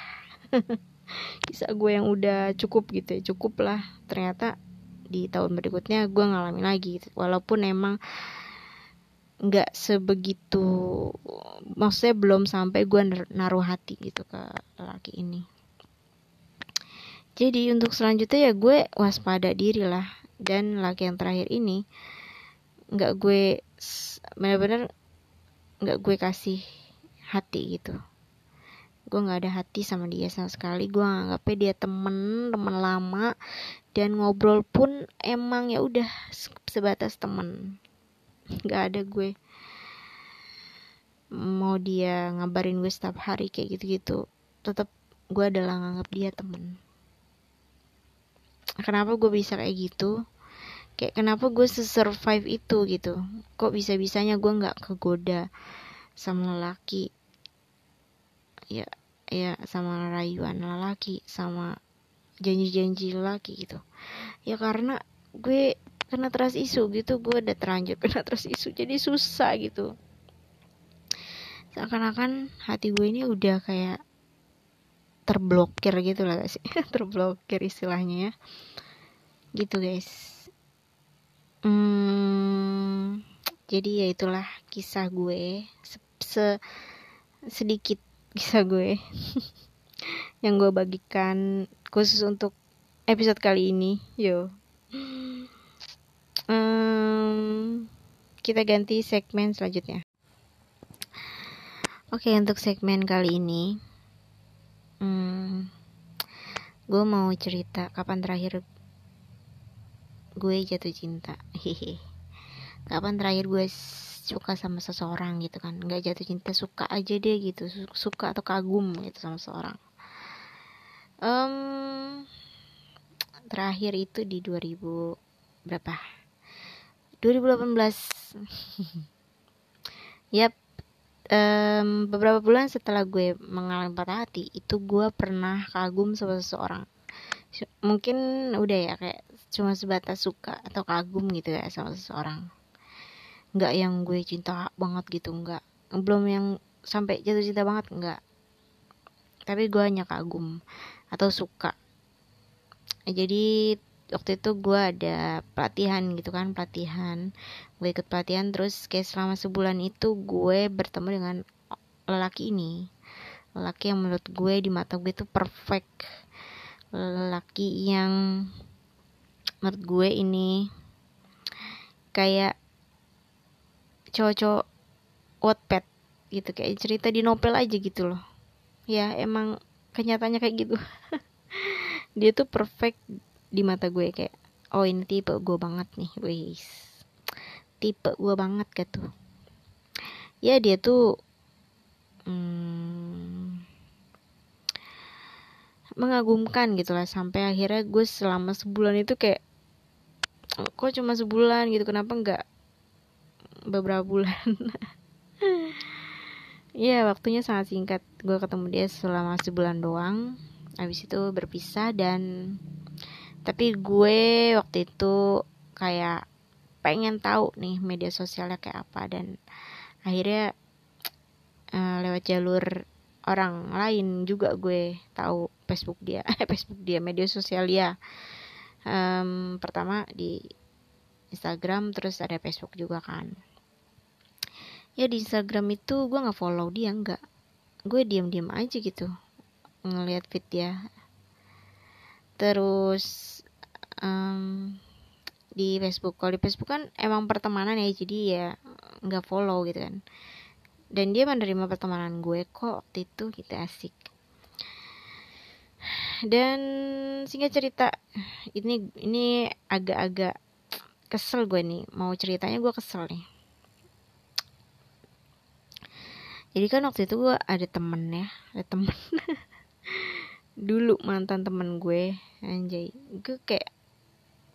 Kisah gue yang udah cukup gitu ya cukup lah. Ternyata di tahun berikutnya gue ngalamin lagi gitu. walaupun emang nggak sebegitu maksudnya belum sampai gue naruh hati gitu ke laki ini. Jadi untuk selanjutnya ya gue waspada diri lah. Dan laki yang terakhir ini nggak gue bener-bener nggak gue kasih hati gitu. Gue nggak ada hati sama dia sama sekali. Gue anggapnya dia temen temen lama dan ngobrol pun emang ya udah sebatas temen. Nggak ada gue mau dia ngabarin gue setiap hari kayak gitu-gitu. Tetap gue adalah nganggap dia temen. Kenapa gue bisa kayak gitu kayak kenapa gue se-survive itu gitu. Kok bisa-bisanya gue nggak kegoda sama lelaki? Ya ya sama rayuan lelaki sama janji-janji lelaki gitu. Ya karena gue kena trust isu gitu. Gue udah terlanjur kena trust isu jadi susah gitu. Seakan-akan hati gue ini udah kayak terblokir gitu lah guys terblokir istilahnya ya. Gitu guys hmm, jadi ya itulah kisah gue. Se, se sedikit kisah gue yang gue bagikan khusus untuk episode kali ini. Yo. Um, kita ganti segmen selanjutnya. Oke untuk segmen kali ini hmm, gue mau cerita kapan terakhir gue jatuh cinta. Hehe. Kapan terakhir gue suka sama seseorang gitu kan? Nggak jatuh cinta suka aja deh gitu. Suka atau kagum gitu sama seseorang. Um, terakhir itu di 2000 berapa? 2018 yap. Um, beberapa bulan setelah gue mengalami patah hati itu gue pernah kagum sama seseorang mungkin udah ya kayak cuma sebatas suka atau kagum gitu ya sama seseorang. Nggak yang gue cinta banget gitu nggak. Belum yang sampai jatuh cinta banget nggak. Tapi gue hanya kagum atau suka. Jadi waktu itu gue ada pelatihan gitu kan pelatihan. Gue ikut pelatihan terus kayak selama sebulan itu gue bertemu dengan lelaki ini. Lelaki yang menurut gue di mata gue itu perfect lelaki yang menurut gue ini kayak cowok-cowok Wattpad gitu kayak cerita di novel aja gitu loh. Ya emang kenyataannya kayak gitu. Dia tuh perfect di mata gue kayak oh ini tipe gue banget nih wis. Tipe gue banget gitu. Ya dia tuh hmm, mengagumkan gitu lah. Sampai akhirnya gue selama sebulan itu kayak kok cuma sebulan gitu? Kenapa enggak beberapa bulan? Ya waktunya sangat singkat. Gue ketemu dia selama sebulan doang. Habis itu berpisah dan tapi gue waktu itu kayak pengen tahu nih media sosialnya kayak apa dan akhirnya uh, lewat jalur orang lain juga gue tahu Facebook dia Facebook dia media sosial dia. Um, pertama di Instagram terus ada Facebook juga kan. Ya di Instagram itu gue nggak follow dia nggak. Gue diam-diam aja gitu ngelihat feed dia. Terus um, di Facebook kalau di Facebook kan emang pertemanan ya jadi ya nggak follow gitu kan. Dan dia menerima pertemanan gue kok waktu itu kita gitu, asik dan singkat cerita ini ini agak-agak kesel gue nih. Mau ceritanya gue kesel nih. Jadi kan waktu itu gue ada temen ya ada temen. Dulu mantan temen gue anjay. Gue kayak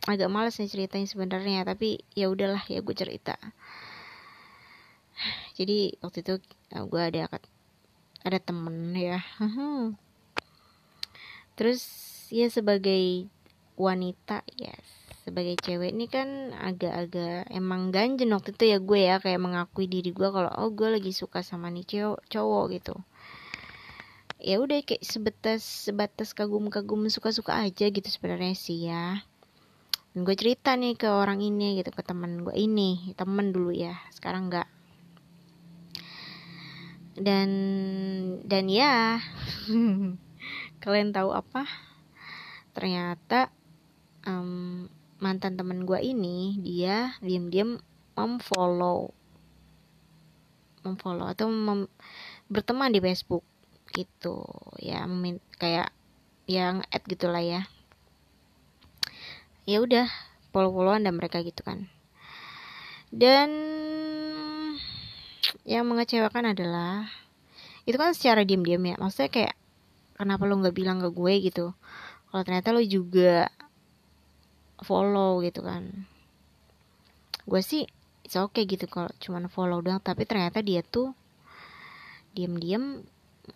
agak males nih ceritanya sebenarnya tapi ya udahlah ya gue cerita. Jadi waktu itu eh, gue ada ada temen ya terus ya sebagai wanita ya sebagai cewek ini kan agak-agak emang ganjen waktu itu ya gue ya kayak mengakui diri gue kalau oh gue lagi suka sama nih cowok cowok gitu. Ya udah kayak sebatas sebatas kagum-kagum suka-suka aja gitu sebenarnya sih ya. Dan gue cerita nih ke orang ini gitu ke teman gue ini temen dulu ya sekarang enggak dan dan ya kalian tahu apa? Ternyata um, mantan temen gue ini dia diam-diam memfollow. Memfollow atau mem berteman di Facebook gitu. Ya kayak yang add gitulah ya. Ya udah follow-followan dan mereka gitu kan. Dan yang mengecewakan adalah itu kan secara diam-diam ya. Maksudnya kayak kenapa lo nggak bilang ke gue gitu? Kalau ternyata lo juga follow gitu kan. Gue sih it's okay gitu kalau cuman follow doang. Tapi ternyata dia tuh diam-diam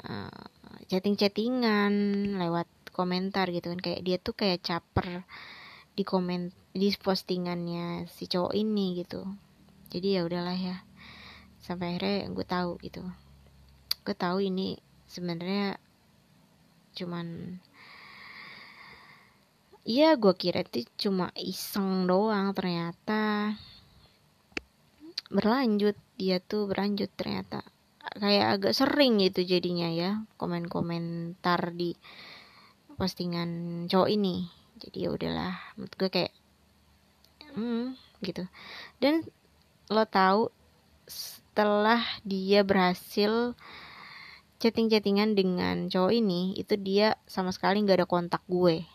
uh, chatting-chattingan lewat komentar gitu kan. Kayak dia tuh kayak caper di komen di postingannya si cowok ini gitu. Jadi ya udahlah ya. Sampai akhirnya gue tahu gitu. Gue tahu ini sebenarnya cuman Iya gue kira itu cuma iseng doang ternyata. Berlanjut dia tuh berlanjut ternyata. Kayak agak sering gitu jadinya ya komen-komentar di postingan cowok ini. Jadi ya udahlah menurut gue kayak hmm gitu. Dan lo tahu setelah dia berhasil chatting-chattingan dengan cowok ini itu dia sama sekali nggak ada kontak gue.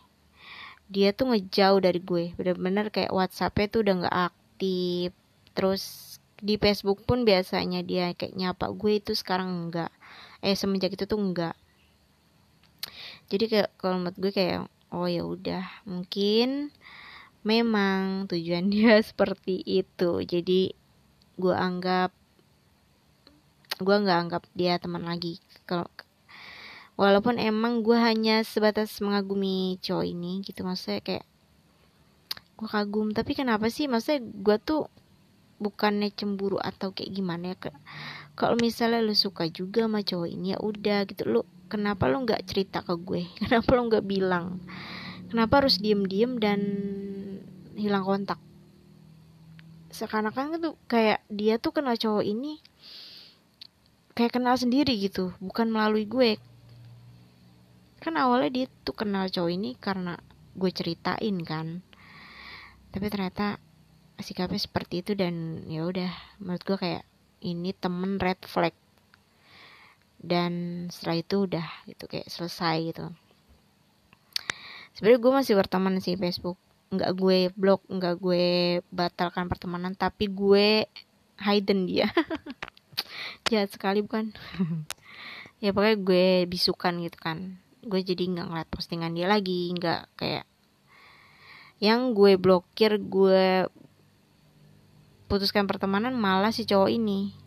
Dia tuh ngejauh dari gue. Bener-bener kayak WhatsAppnya tuh udah nggak aktif. Terus di Facebook pun biasanya dia kayak nyapa gue itu sekarang enggak eh semenjak itu tuh enggak jadi kayak kalau menurut gue kayak oh ya udah mungkin memang tujuan dia seperti itu. Jadi gue anggap gue nggak anggap dia teman lagi kalau walaupun emang gue hanya sebatas mengagumi cowok ini gitu maksudnya kayak gue kagum. Tapi kenapa sih? Maksudnya gue tuh bukannya cemburu atau kayak gimana ya kalau misalnya lu suka juga sama cowok ini ya udah gitu. Lu kenapa lo nggak cerita ke gue? Kenapa lo nggak bilang? Kenapa harus diem-diem dan hilang kontak? Seakan-akan tuh kayak dia tuh kenal cowok ini kayak kenal sendiri gitu bukan melalui gue. Kan awalnya dia tuh kenal cowok ini karena gue ceritain kan. Tapi ternyata sikapnya seperti itu dan ya udah menurut gue kayak ini temen red flag. Dan setelah itu udah gitu kayak selesai gitu. Sebenarnya gue masih berteman sih Facebook. Nggak gue blok nggak gue batalkan pertemanan tapi gue hidden dia jahat sekali bukan? Ya pokoknya gue bisukan gitu kan. Gue jadi nggak ngeliat postingan dia lagi nggak kayak yang gue blokir gue putuskan pertemanan malah si cowok ini.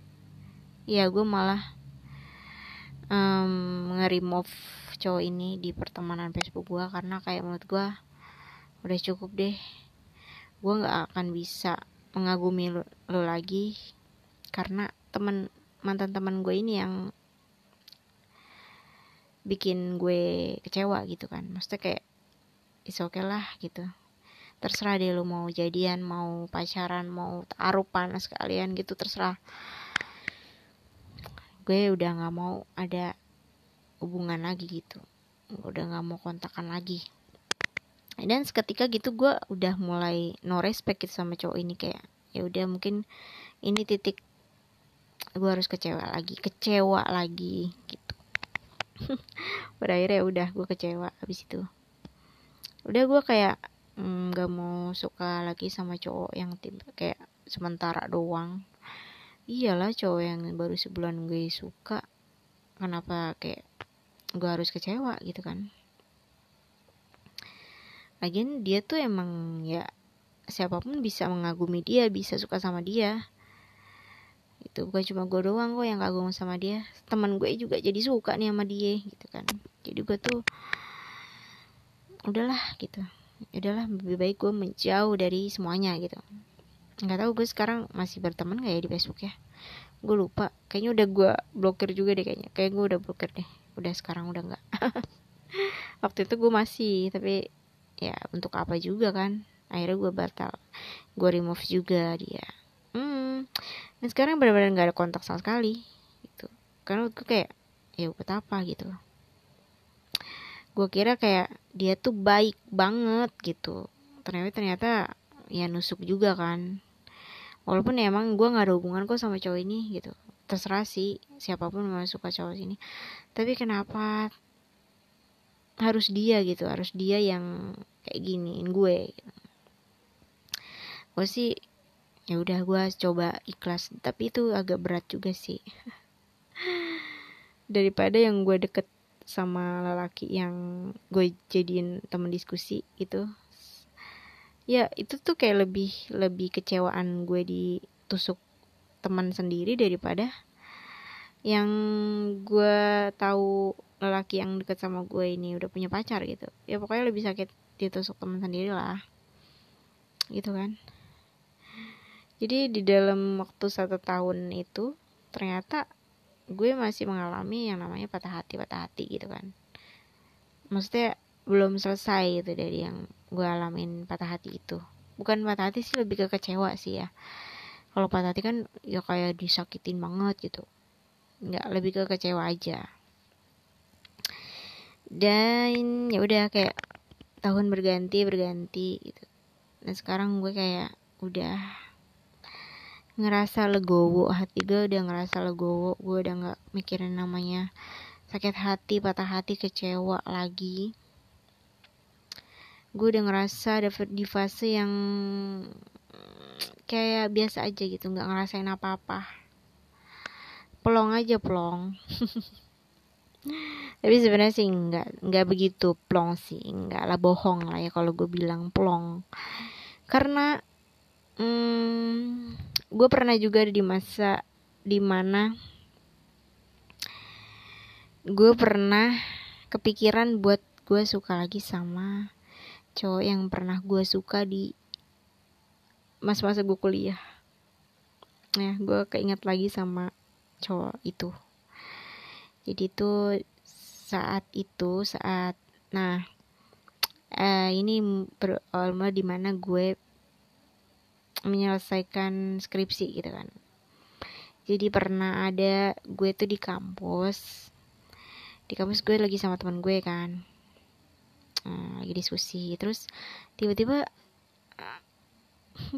Ya gue malah um, nge-remove cowok ini di pertemanan Facebook gue karena kayak menurut gue udah cukup deh. Gue nggak akan bisa mengagumi lo, lo lagi karena teman mantan teman gue ini yang bikin gue kecewa gitu kan. Maksudnya kayak is okay lah gitu. Terserah deh lo mau jadian mau pacaran mau taruh panas sekalian gitu terserah. Gue udah nggak mau ada hubungan lagi gitu. Udah nggak mau kontakan lagi. Dan seketika gitu gue udah mulai no respect gitu sama cowok ini kayak ya udah mungkin ini titik gue harus kecewa lagi kecewa lagi gitu. Pada akhirnya ya udah gue kecewa abis itu. Udah gue kayak mm, mau suka lagi sama cowok yang tipe kayak sementara doang. Iyalah cowok yang baru sebulan gue suka kenapa kayak gue harus kecewa gitu kan? Lagian dia tuh emang ya siapa pun bisa mengagumi dia bisa suka sama dia itu bukan cuma gue doang kok yang kagum sama dia. Teman gue juga jadi suka nih sama dia gitu kan. Jadi gue tuh udahlah gitu. Udahlah lebih baik gue menjauh dari semuanya gitu. Nggak tahu gue sekarang masih berteman gak ya di Facebook ya? Gue lupa. Kayaknya udah gue blokir juga deh kayaknya. Kayak gue udah blokir deh. Udah sekarang udah nggak. Waktu itu gue masih tapi ya untuk apa juga kan? Akhirnya gue batal. Gue remove juga dia. Hmm dan sekarang benar-benar nggak ada kontak sama sekali gitu. Karena gue kayak ya buat apa gitu. Gue kira kayak dia tuh baik banget gitu. Ternyata ternyata ya nusuk juga kan. Walaupun ya emang gue nggak ada hubungan kok sama cowok ini gitu. Terserah sih siapa pun mau suka cowok ini tapi kenapa harus dia gitu? Harus dia yang kayak giniin gue gitu. gue sih ya udah gue coba ikhlas. Tapi itu agak berat juga sih. Daripada yang gue deket sama lelaki yang gue jadiin temen diskusi itu ya itu tuh kayak lebih lebih kecewaan gue ditusuk teman sendiri daripada yang gue tahu lelaki yang deket sama gue ini udah punya pacar gitu. Ya pokoknya lebih sakit ditusuk teman sendiri lah. Gitu kan jadi di dalam waktu satu tahun itu ternyata gue masih mengalami yang namanya patah hati patah hati gitu kan. Maksudnya belum selesai gitu dari yang gue alamin patah hati itu. Bukan patah hati sih lebih ke kecewa sih ya. Kalau patah hati kan ya kayak disakitin banget gitu. Nggak lebih ke kecewa aja. Dan ya udah kayak tahun berganti berganti gitu. Dan sekarang gue kayak udah ngerasa legowo. Hati gue udah ngerasa legowo. Gue udah nggak mikirin namanya sakit hati patah hati kecewa lagi. Gue udah ngerasa dapet di fase yang kayak biasa aja gitu nggak ngerasain apa-apa. Pelong aja pelong tapi sebenarnya sih nggak nggak begitu plong sih. Nggak lah bohong lah ya kalau gue bilang plong. Karena hmm, gue pernah juga di masa di mana gue pernah kepikiran buat gue suka lagi sama cowok yang pernah gue suka di masa-masa gue kuliah. Ya gue keinget lagi sama cowok itu. Jadi tuh saat itu saat nah uh, ini berawal di mana gue menyelesaikan skripsi gitu kan. Jadi pernah ada gue tuh di kampus di kampus gue lagi sama teman gue kan. Uh, lagi diskusi. Terus tiba-tiba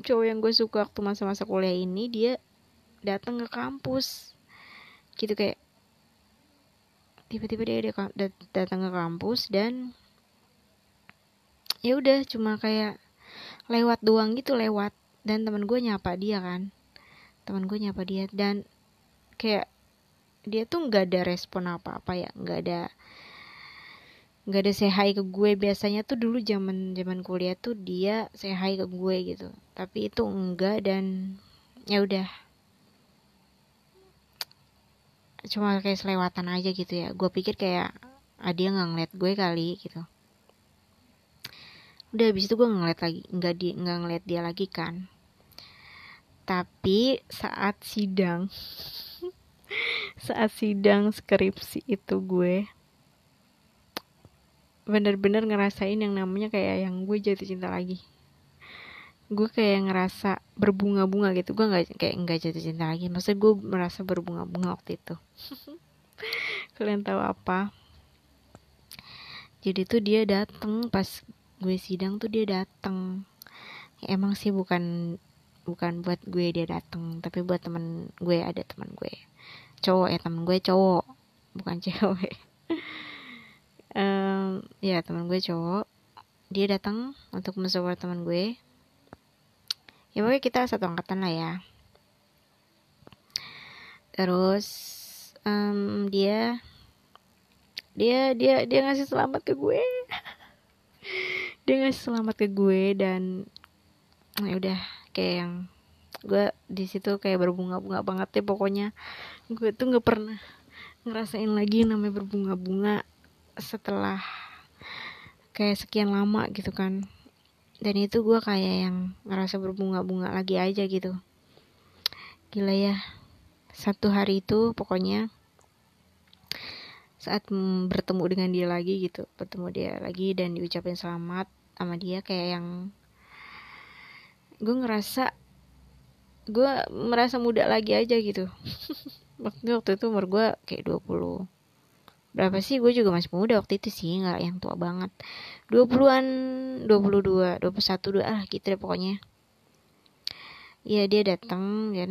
cowok yang gue suka waktu masa-masa kuliah ini dia datang ke kampus. Gitu kayak tiba-tiba dia datang ke kampus dan ya udah cuma kayak lewat doang gitu lewat dan teman gue nyapa dia kan. Teman gue nyapa dia. Dan kayak dia tuh nggak ada respon apa apa ya. Nggak ada nggak ada hi ke gue. Biasanya tuh dulu zaman zaman kuliah tuh dia hi ke gue gitu. Tapi itu enggak dan ya udah. Cuma kayak selewatan aja gitu ya. Gue pikir kayak ah, dia nggak ngeliat gue kali gitu. Udah habis itu gue ngeliat lagi. Nggak di nggak ngeliat dia lagi kan tapi saat sidang saat sidang skripsi itu gue bener-bener ngerasain yang namanya kayak yang gue jatuh cinta lagi. Gue kayak ngerasa berbunga-bunga gitu. Gue nggak kayak nggak jatuh cinta lagi. Maksudnya gue merasa berbunga-bunga waktu itu. Kalian tahu apa? Jadi tuh dia dateng pas gue sidang tuh dia dateng. Emang sih bukan bukan buat gue dia dateng tapi buat temen gue ada temen gue. Cowok ya temen gue cowok bukan cewek. Ya teman gue cowok. Dia datang untuk mensupport teman gue. Ya pokoknya kita satu angkatan lah ya. Terus um, dia dia dia dia ngasih selamat ke gue. Dia ngasih selamat ke gue dan ya udah kayak yang gue di situ kayak berbunga-bunga banget ya pokoknya gue tuh nggak pernah ngerasain lagi namanya berbunga-bunga setelah kayak sekian lama gitu kan. Dan itu gue kayak yang ngerasa berbunga-bunga lagi aja gitu. Gila ya. Satu hari itu pokoknya saat bertemu dengan dia lagi gitu bertemu dia lagi dan diucapin selamat sama dia kayak yang gue ngerasa gue merasa muda lagi aja gitu. Waktu waktu itu umur gue kayak 20 berapa sih? Gue juga masih muda waktu itu sih nggak yang tua banget. 20-an 22 21 dua ah gitu deh pokoknya. Iya dia datang dia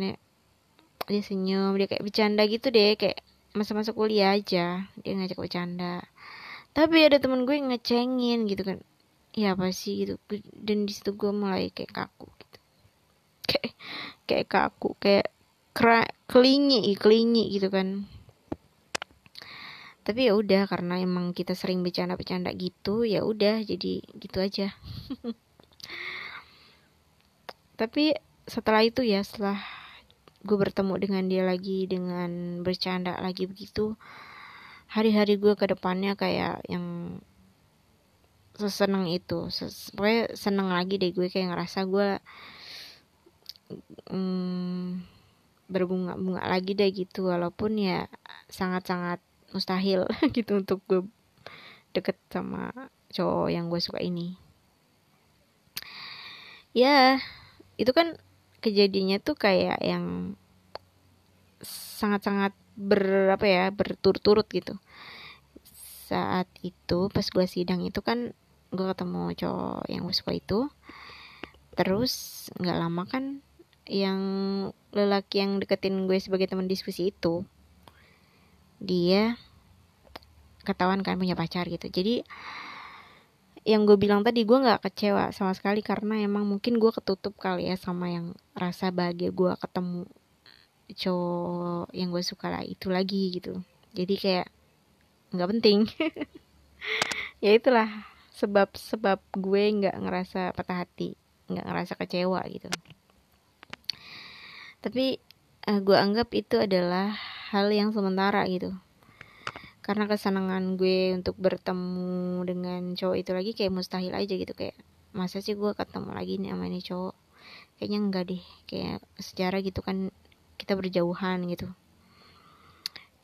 dia senyum dia kayak bercanda gitu deh kayak masa-masa kuliah aja dia ngajak bercanda. Tapi ada temen gue yang ngecengin gitu kan. Ya apa sih gitu. Dan di situ gue mulai kayak kaku kayak kayak kaku kayak kera, kelinyi kelinyi gitu kan. Tapi ya udah karena emang kita sering bercanda-bercanda gitu ya udah jadi gitu aja. Tapi setelah itu ya setelah gue bertemu dengan dia lagi dengan bercanda lagi begitu hari-hari gue ke depannya kayak yang seseneng itu. Pokoknya seneng lagi deh gue kayak ngerasa gue hmm, berbunga-bunga lagi deh gitu. Walaupun ya sangat-sangat mustahil gitu untuk gue deket sama cowok yang gue suka ini. Ya itu kan kejadiannya tuh kayak yang sangat-sangat ber apa ya berturut-turut gitu. Saat itu pas gue sidang itu kan gue ketemu cowok yang gue suka itu. Terus nggak lama kan yang lelaki yang deketin gue sebagai teman diskusi itu dia ketahuan kan punya pacar gitu. Jadi yang gue bilang tadi gue nggak kecewa sama sekali karena emang mungkin gue ketutup kali ya sama yang rasa bahagia gue ketemu cowok yang gue suka lah itu lagi gitu. Jadi kayak nggak penting. Ya itulah sebab sebab gue nggak ngerasa patah hati nggak ngerasa kecewa gitu tapi uh, eh, gue anggap itu adalah hal yang sementara gitu. Karena kesenangan gue untuk bertemu dengan cowok itu lagi kayak mustahil aja gitu. Kayak masa sih gue ketemu lagi nih sama ini cowok? Kayaknya enggak deh. Kayak sejarah gitu kan kita berjauhan gitu.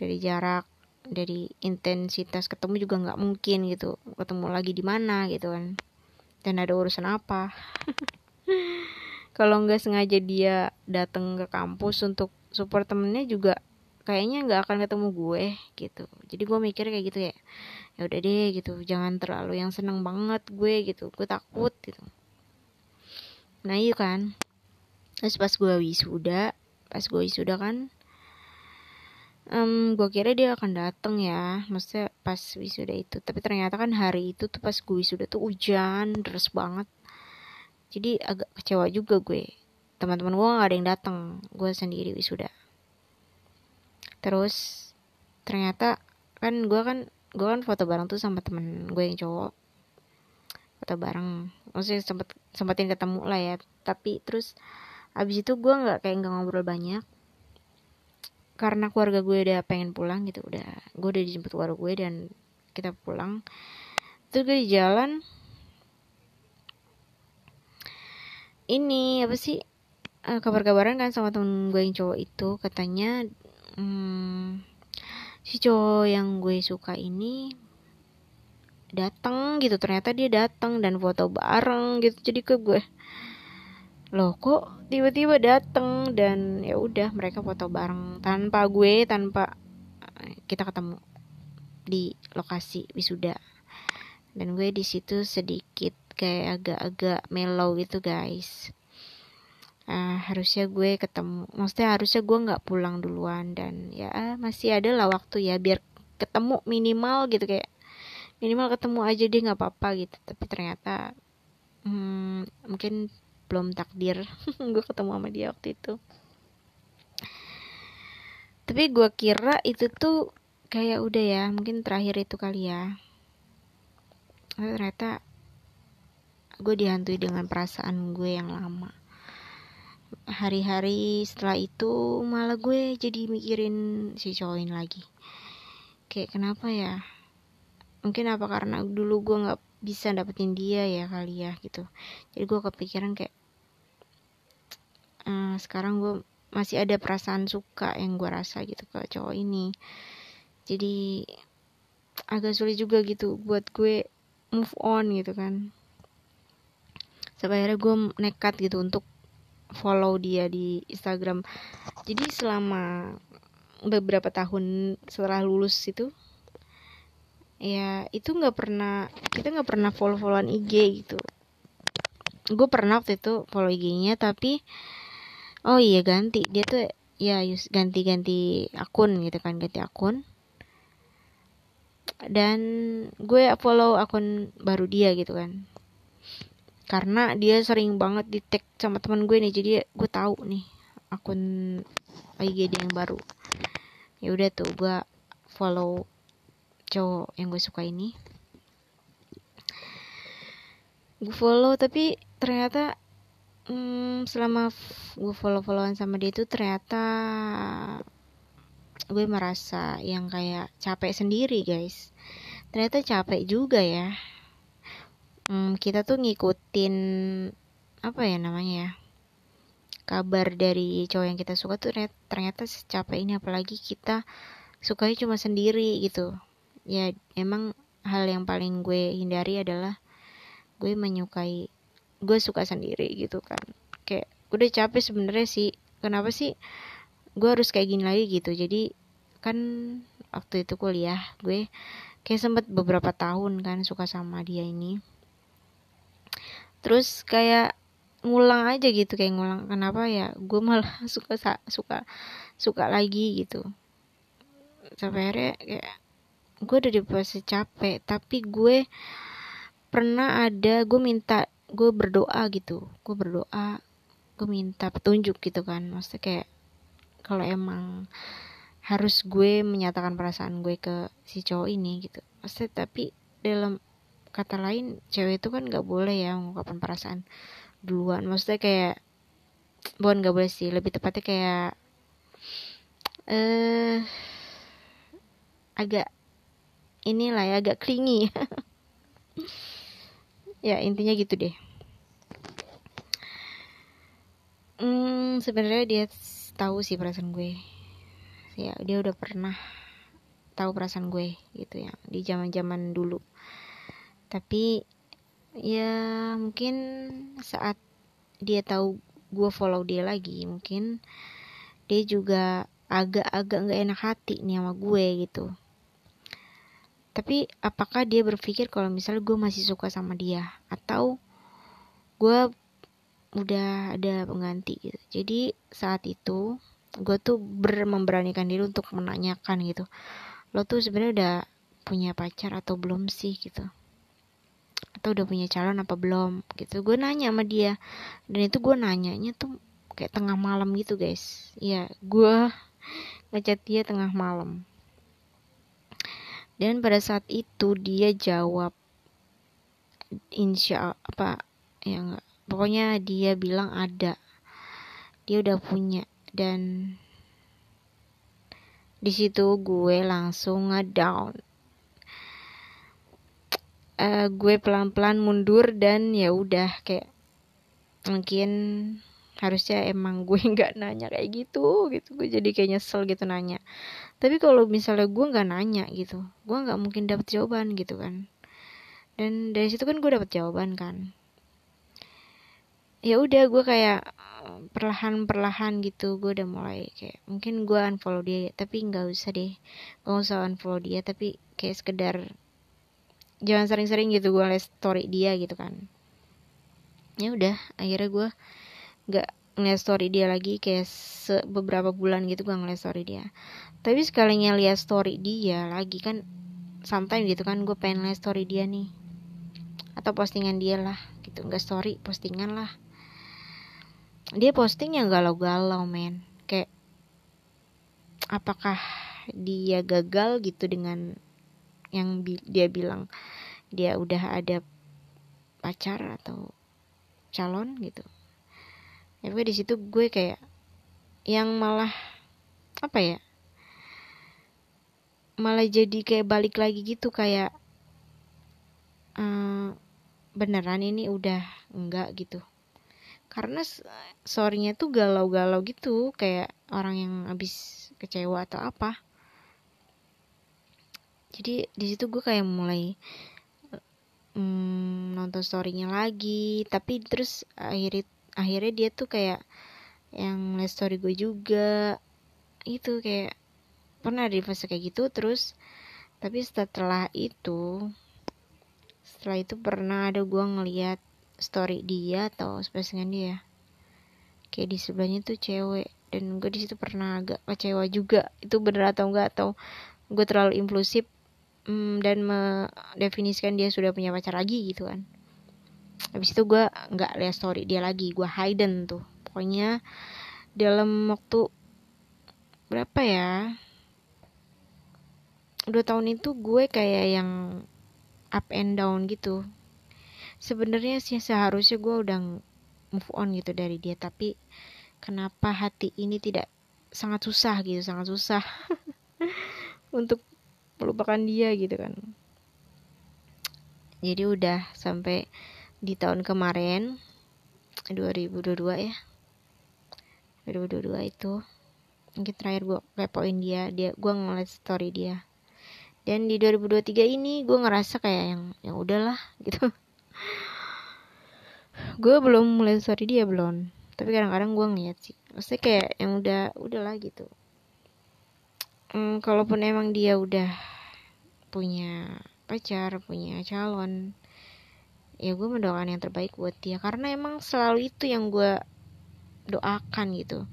Dari jarak dari intensitas ketemu juga nggak mungkin gitu. Ketemu lagi di mana gitu kan? Dan ada urusan apa kalau nggak sengaja dia datang ke kampus untuk support temennya juga kayaknya nggak akan ketemu gue gitu. Jadi gue mikir kayak gitu ya ya udah deh gitu. Jangan terlalu yang seneng banget gue gitu. Gue takut gitu. Nah iya kan? Terus pas gue wisuda pas gue wisuda kan um, gue kira dia akan dateng ya. Maksudnya pas wisuda itu. Tapi ternyata kan hari itu tuh pas gue wisuda tuh hujan deras banget jadi agak kecewa juga gue. Teman-teman gue gak ada yang datang. Gue sendiri wisuda. Terus ternyata kan gue kan gue kan foto bareng tuh sama temen gue yang cowok. Foto bareng. Maksudnya sempet sempetin ketemu lah ya. Tapi terus abis itu gue nggak kayak nggak ngobrol banyak. Karena keluarga gue udah pengen pulang gitu. Udah gue udah dijemput keluarga gue dan kita pulang. Terus gue di jalan ini apa sih uh, kabar-kabaran kan sama temen gue yang cowok itu katanya hmm, si cowok yang gue suka ini datang gitu ternyata dia datang dan foto bareng gitu jadi ke gue loh kok tiba-tiba datang dan ya udah mereka foto bareng tanpa gue tanpa eh, kita ketemu di lokasi wisuda. Dan gue di situ sedikit kayak agak-agak mellow gitu guys. Uh, harusnya gue ketemu maksudnya harusnya gue nggak pulang duluan dan ya masih ada lah waktu ya biar ketemu minimal gitu kayak minimal ketemu aja deh nggak apa-apa gitu. Tapi ternyata hmm, mungkin belum takdir gue ketemu sama dia waktu itu. Tapi gue kira itu tuh kayak udah ya mungkin terakhir itu kali ya. Ternyata gue dihantui dengan perasaan gue yang lama. Hari-hari setelah itu malah gue jadi mikirin si cowok ini lagi. Kayak kenapa ya? Mungkin apa karena dulu gue nggak bisa dapetin dia ya kali ya gitu. Jadi gue kepikiran kayak uh, sekarang gue masih ada perasaan suka yang gue rasa gitu ke cowok ini. Jadi agak sulit juga gitu buat gue move on gitu kan sampai akhirnya gue nekat gitu untuk follow dia di Instagram. Jadi selama beberapa tahun setelah lulus itu ya itu nggak pernah kita nggak pernah follow followan IG gitu. Gue pernah waktu itu follow IG-nya tapi oh iya ganti. Dia tuh ya ganti-ganti akun gitu kan ganti akun. Dan gue follow akun baru dia gitu kan karena dia sering banget di tag sama teman gue nih jadi gue tahu nih akun IG dia yang baru. Ya udah tuh gue follow cowok yang gue suka ini. Gue follow tapi ternyata hmm, selama gue follow followan sama dia itu ternyata gue merasa yang kayak capek sendiri guys. Ternyata capek juga ya hmm, kita tuh ngikutin apa ya namanya ya kabar dari cowok yang kita suka tuh ternyata secapek ini apalagi kita sukanya cuma sendiri gitu. Ya emang hal yang paling gue hindari adalah gue menyukai gue suka sendiri gitu kan. Kayak udah capek sebenarnya sih. Kenapa sih gue harus kayak gini lagi gitu? Jadi kan waktu itu kuliah gue kayak sempet beberapa tahun kan suka sama dia ini terus kayak ngulang aja gitu kayak ngulang kenapa ya? Gue malah suka suka suka lagi gitu. Sampai akhirnya kayak gue udah di posisi capek tapi gue pernah ada gue minta gue berdoa gitu. Gue berdoa gue minta petunjuk gitu kan. Maksudnya kayak kalau emang harus gue menyatakan perasaan gue ke si cowok ini gitu. Maksudnya tapi dalam kata lain cewek itu kan nggak boleh ya mengungkapkan perasaan duluan. Maksudnya kayak bukan nggak boleh sih lebih tepatnya kayak eh agak inilah ya agak klingi. Ya intinya gitu deh. Hmm sebenarnya dia tahu sih perasaan gue. Ya dia udah pernah tahu perasaan gue gitu ya di zaman zaman dulu tapi ya mungkin saat dia tahu gue follow dia lagi mungkin dia juga agak-agak nggak enak hati nih sama gue gitu. Tapi apakah dia berpikir kalau misalnya gue masih suka sama dia? Atau gue udah ada pengganti gitu? Jadi saat itu gue tuh ber memberanikan diri untuk menanyakan gitu. Lo tuh sebenarnya udah punya pacar atau belum sih gitu atau udah punya calon apa belum gitu. Gue nanya sama dia dan itu gue nanyanya tuh kayak tengah malam gitu guys. Ya gue ngechat dia tengah malam. Dan pada saat itu dia jawab insya apa ya enggak. Pokoknya dia bilang ada. Dia udah punya dan di situ gue langsung ngedown uh, gue pelan-pelan mundur dan ya udah kayak mungkin harusnya emang gue nggak nanya kayak gitu gitu. Gue jadi kayak nyesel gitu nanya. Tapi kalau misalnya gue nggak nanya gitu gue nggak mungkin dapet jawaban gitu kan. Dan dari situ kan gue dapet jawaban kan. Ya udah gue kayak perlahan perlahan gitu gue udah mulai kayak mungkin gue unfollow dia tapi nggak usah deh. Gak usah unfollow dia tapi kayak sekedar jangan sering-sering gitu gue liat story dia gitu kan. Ya udah akhirnya gue nggak ngeliat story dia lagi kayak beberapa bulan gitu gue ngeliat story dia. Tapi sekalinya lihat story dia lagi kan sometimes gitu kan gue pengen lihat story dia nih. Atau postingan dia lah gitu. Nggak story postingan lah. Dia posting yang galau-galau men. Kayak apakah dia gagal gitu dengan yang bi dia bilang dia udah ada pacar atau calon gitu. Ya gue di situ gue kayak yang malah apa ya malah jadi kayak balik lagi gitu kayak uh, beneran ini udah enggak gitu. Karena sorrynya tuh galau-galau gitu kayak orang yang habis kecewa atau apa jadi di situ gue kayak mulai hmm, nonton storynya lagi. Tapi terus akhirnya akhirnya dia tuh kayak yang liat story gue juga. Itu kayak pernah di fase kayak gitu terus tapi setelah itu setelah itu pernah ada gue ngeliat story dia atau postingan dia. Kayak di sebelahnya tuh cewek dan gue di situ pernah agak kecewa juga. Itu bener atau enggak atau gue terlalu impulsif mm, dan mendefinisikan dia sudah punya pacar lagi gitu kan. Habis itu gue nggak lihat story dia lagi gue hidden tuh. Pokoknya dalam waktu berapa ya? Dua tahun itu gue kayak yang up and down gitu. Sebenarnya sih seharusnya gue udah move on gitu dari dia tapi kenapa hati ini tidak sangat susah gitu sangat susah untuk melupakan dia gitu kan. Jadi udah sampai di tahun kemarin 2022 ya. 2022 itu mungkin terakhir gue kepoin dia dia gue ngeliat story dia. Dan di 2023 ini gue ngerasa kayak yang yang udahlah gitu. Gue belum mulai story dia belum. Tapi kadang-kadang gue ngeliat sih. Maksudnya kayak yang udah udahlah gitu. Hmm, kalaupun emang dia udah punya pacar punya calon ya gue mendoakan yang terbaik buat dia. Karena emang selalu itu yang gue doakan gitu.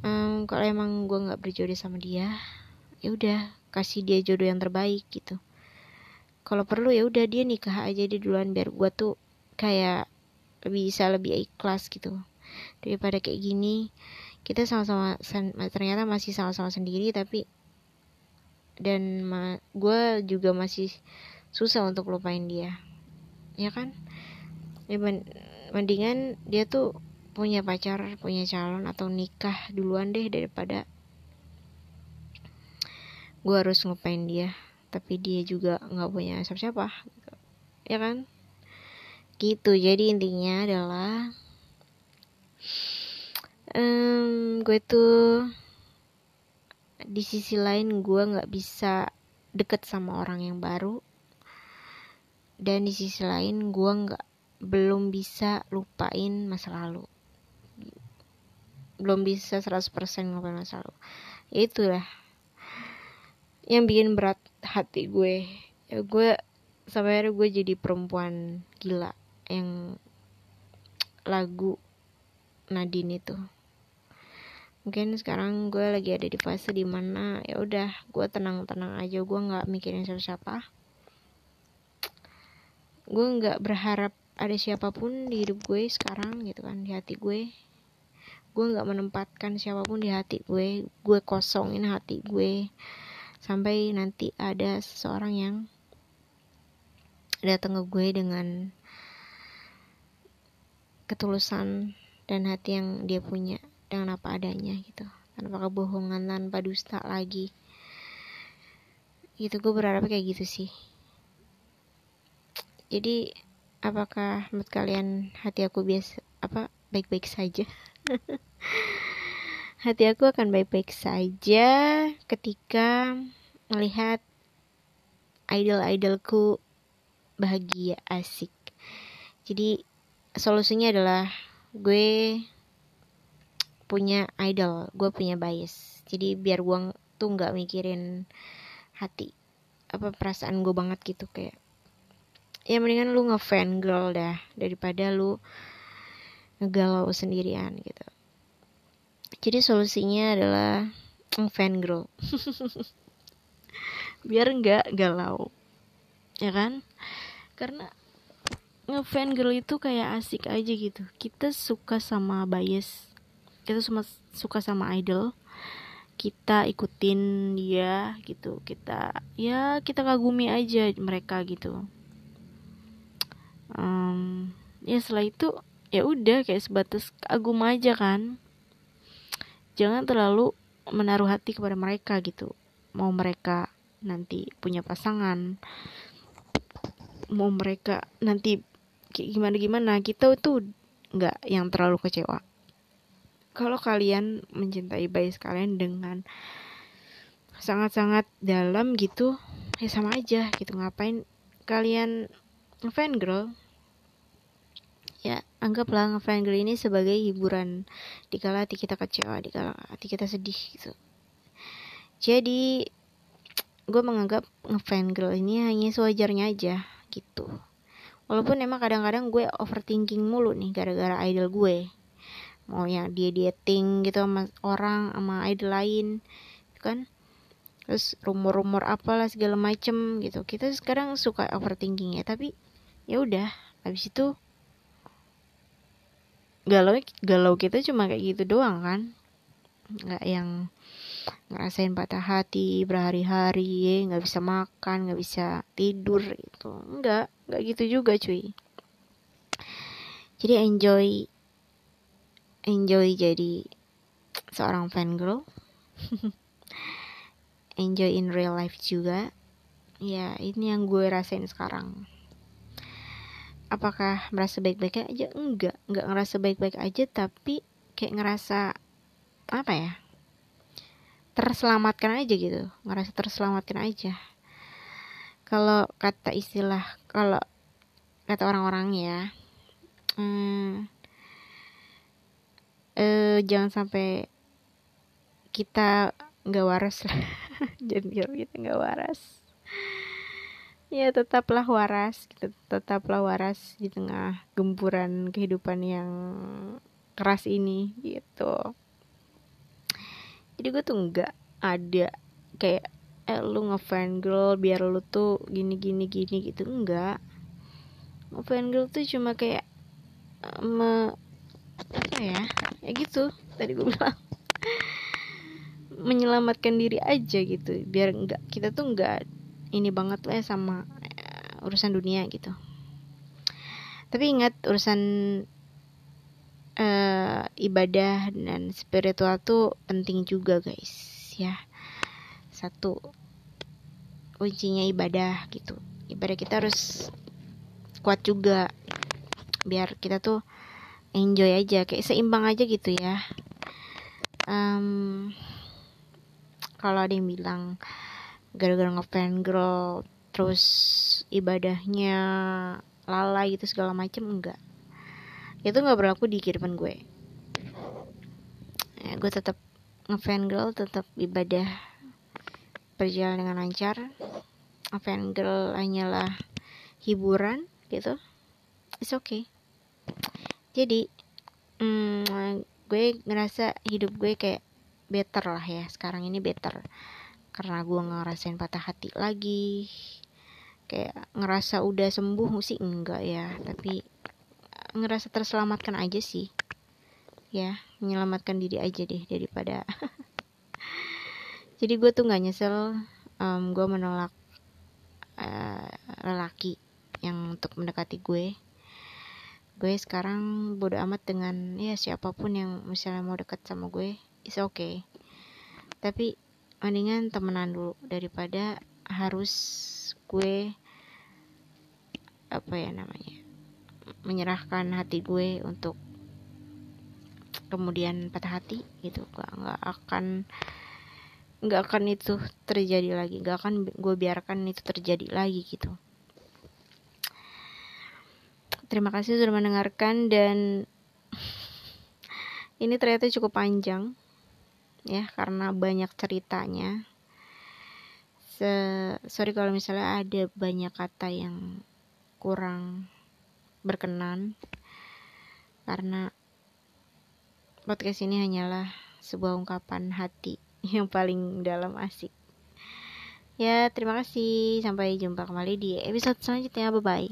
Um, kalau emang gue nggak berjodoh sama dia ya udah kasih dia jodoh yang terbaik gitu. Kalau perlu ya udah dia nikah aja di duluan biar gue tuh kayak bisa lebih ikhlas gitu. Daripada kayak gini kita sama-sama ternyata masih sama-sama sendiri tapi dan gue juga masih susah untuk lupain dia. Ya kan? Ya, mendingan dia tuh punya pacar punya calon atau nikah duluan deh daripada gue harus ngelupain dia. Tapi dia juga nggak punya siapa-siapa ya kan? Gitu. Jadi intinya adalah um, gue tuh di sisi lain gue nggak bisa deket sama orang yang baru. Dan di sisi lain gue nggak belum bisa lupain masa lalu. Belum bisa 100% lupain masa lalu. Ya itulah yang bikin berat hati gue. Ya gue sampai akhirnya gue jadi perempuan gila yang lagu Nadine itu mungkin sekarang gue lagi ada di fase di mana ya udah gue tenang-tenang aja gue nggak mikirin siapa-siapa. Gue nggak berharap ada siapa pun di hidup gue sekarang gitu kan di hati gue. Gue nggak menempatkan siapa pun di hati gue gue kosongin hati gue. Sampai nanti ada seseorang yang datang ke gue dengan ketulusan dan hati yang dia punya dengan apa adanya gitu. Tanpa kebohongan tanpa dusta lagi. Gitu gue berharap kayak gitu sih. Jadi apakah menurut kalian hati aku biasa apa baik-baik saja? Hati aku akan baik-baik saja ketika melihat idol-idolku bahagia asik. Jadi solusinya adalah gue punya idol gue punya bias. Jadi biar gue tuh nggak mikirin hati apa perasaan gue banget gitu kayak ya mendingan lu ngefan girl dah daripada lu ngegalau sendirian gitu. Jadi solusinya adalah fan girl. Biar nggak galau ya kan? Karena ngefan girl itu kayak asik aja gitu. Kita suka sama bias kita cuma suka sama idol. Kita ikutin dia gitu. Kita ya kita kagumi aja mereka gitu. Um, ya setelah itu ya udah kayak sebatas kagum aja kan. Jangan terlalu menaruh hati kepada mereka gitu. Mau mereka nanti punya pasangan. Mau mereka nanti gimana gimana kita itu nggak yang terlalu kecewa kalau kalian mencintai bayi kalian dengan sangat-sangat dalam gitu ya sama aja gitu. Ngapain kalian fan girl ya anggaplah fan girl ini sebagai hiburan. Di kala hati kita kecewa di kala hati kita sedih gitu. Jadi gue menganggap ngefan girl ini hanya sewajarnya aja gitu. Walaupun emang kadang-kadang gue overthinking mulu nih gara-gara idol gue mau yang dia dating gitu sama orang sama idol lain gitu kan. Terus rumor-rumor apalah segala macem gitu. Kita sekarang suka overthinking ya tapi ya udah habis itu galau galau kita cuma kayak gitu doang kan. Nggak yang ngerasain patah hati berhari-hari ya nggak bisa makan nggak bisa tidur itu enggak nggak gitu juga cuy. Jadi enjoy enjoy jadi seorang fan girl enjoy in real life juga. Ya ini yang gue rasain sekarang. Apakah merasa baik-baik aja? Enggak. Enggak ngerasa baik-baik aja tapi kayak ngerasa apa ya terselamatkan aja gitu. Ngerasa terselamatkan aja. Kalau kata istilah kalau kata orang-orang ya hmm, eh, jangan sampai kita nggak waras lah. Jadi kita nggak waras. Ya tetaplah waras. Kita tetaplah waras di tengah gempuran kehidupan yang keras ini gitu. Jadi gue tuh nggak ada kayak eh lu ngefan girl biar lu tuh gini gini gini gitu. Enggak ngefan girl tuh cuma kayak me, apa ya. Ya gitu tadi gue bilang. Menyelamatkan diri aja gitu biar enggak kita tuh enggak ini banget lah sama uh, urusan dunia gitu. Tapi ingat urusan uh, ibadah dan spiritual tuh penting juga guys ya. Satu kuncinya ibadah gitu. Ibadah kita harus kuat juga biar kita tuh enjoy aja kayak seimbang aja gitu ya. Um, kalau ada yang bilang gara-gara ngefan girl terus ibadahnya lalai gitu segala macem enggak. Itu nggak berlaku di kehidupan gue. Ya, gue tetap ngefan girl tetap ibadah berjalan dengan lancar. Ngefan girl hanyalah hiburan gitu. It's okay jadi hmm, gue ngerasa hidup gue kayak better lah ya. Sekarang ini better. Karena gue ngerasain patah hati lagi. Kayak ngerasa udah sembuh sih? Enggak ya. Tapi ngerasa terselamatkan aja sih. Ya menyelamatkan diri aja deh daripada jadi gue tuh nggak nyesel um, gue menolak uh, lelaki yang untuk mendekati gue gue sekarang bodo amat dengan ya siapa pun yang misalnya mau deket sama gue is okay. Tapi mendingan temenan dulu daripada harus gue apa ya namanya menyerahkan hati gue untuk kemudian patah hati gitu. Gak nggak akan nggak akan itu terjadi lagi. Nggak akan gue biarkan itu terjadi lagi gitu terima kasih sudah mendengarkan dan ini ternyata cukup panjang ya karena banyak ceritanya. Se sorry kalau misalnya ada banyak kata yang kurang berkenan karena podcast ini hanyalah sebuah ungkapan hati yang paling dalam asik. Ya terima kasih. Sampai jumpa kembali di episode selanjutnya. Bye bye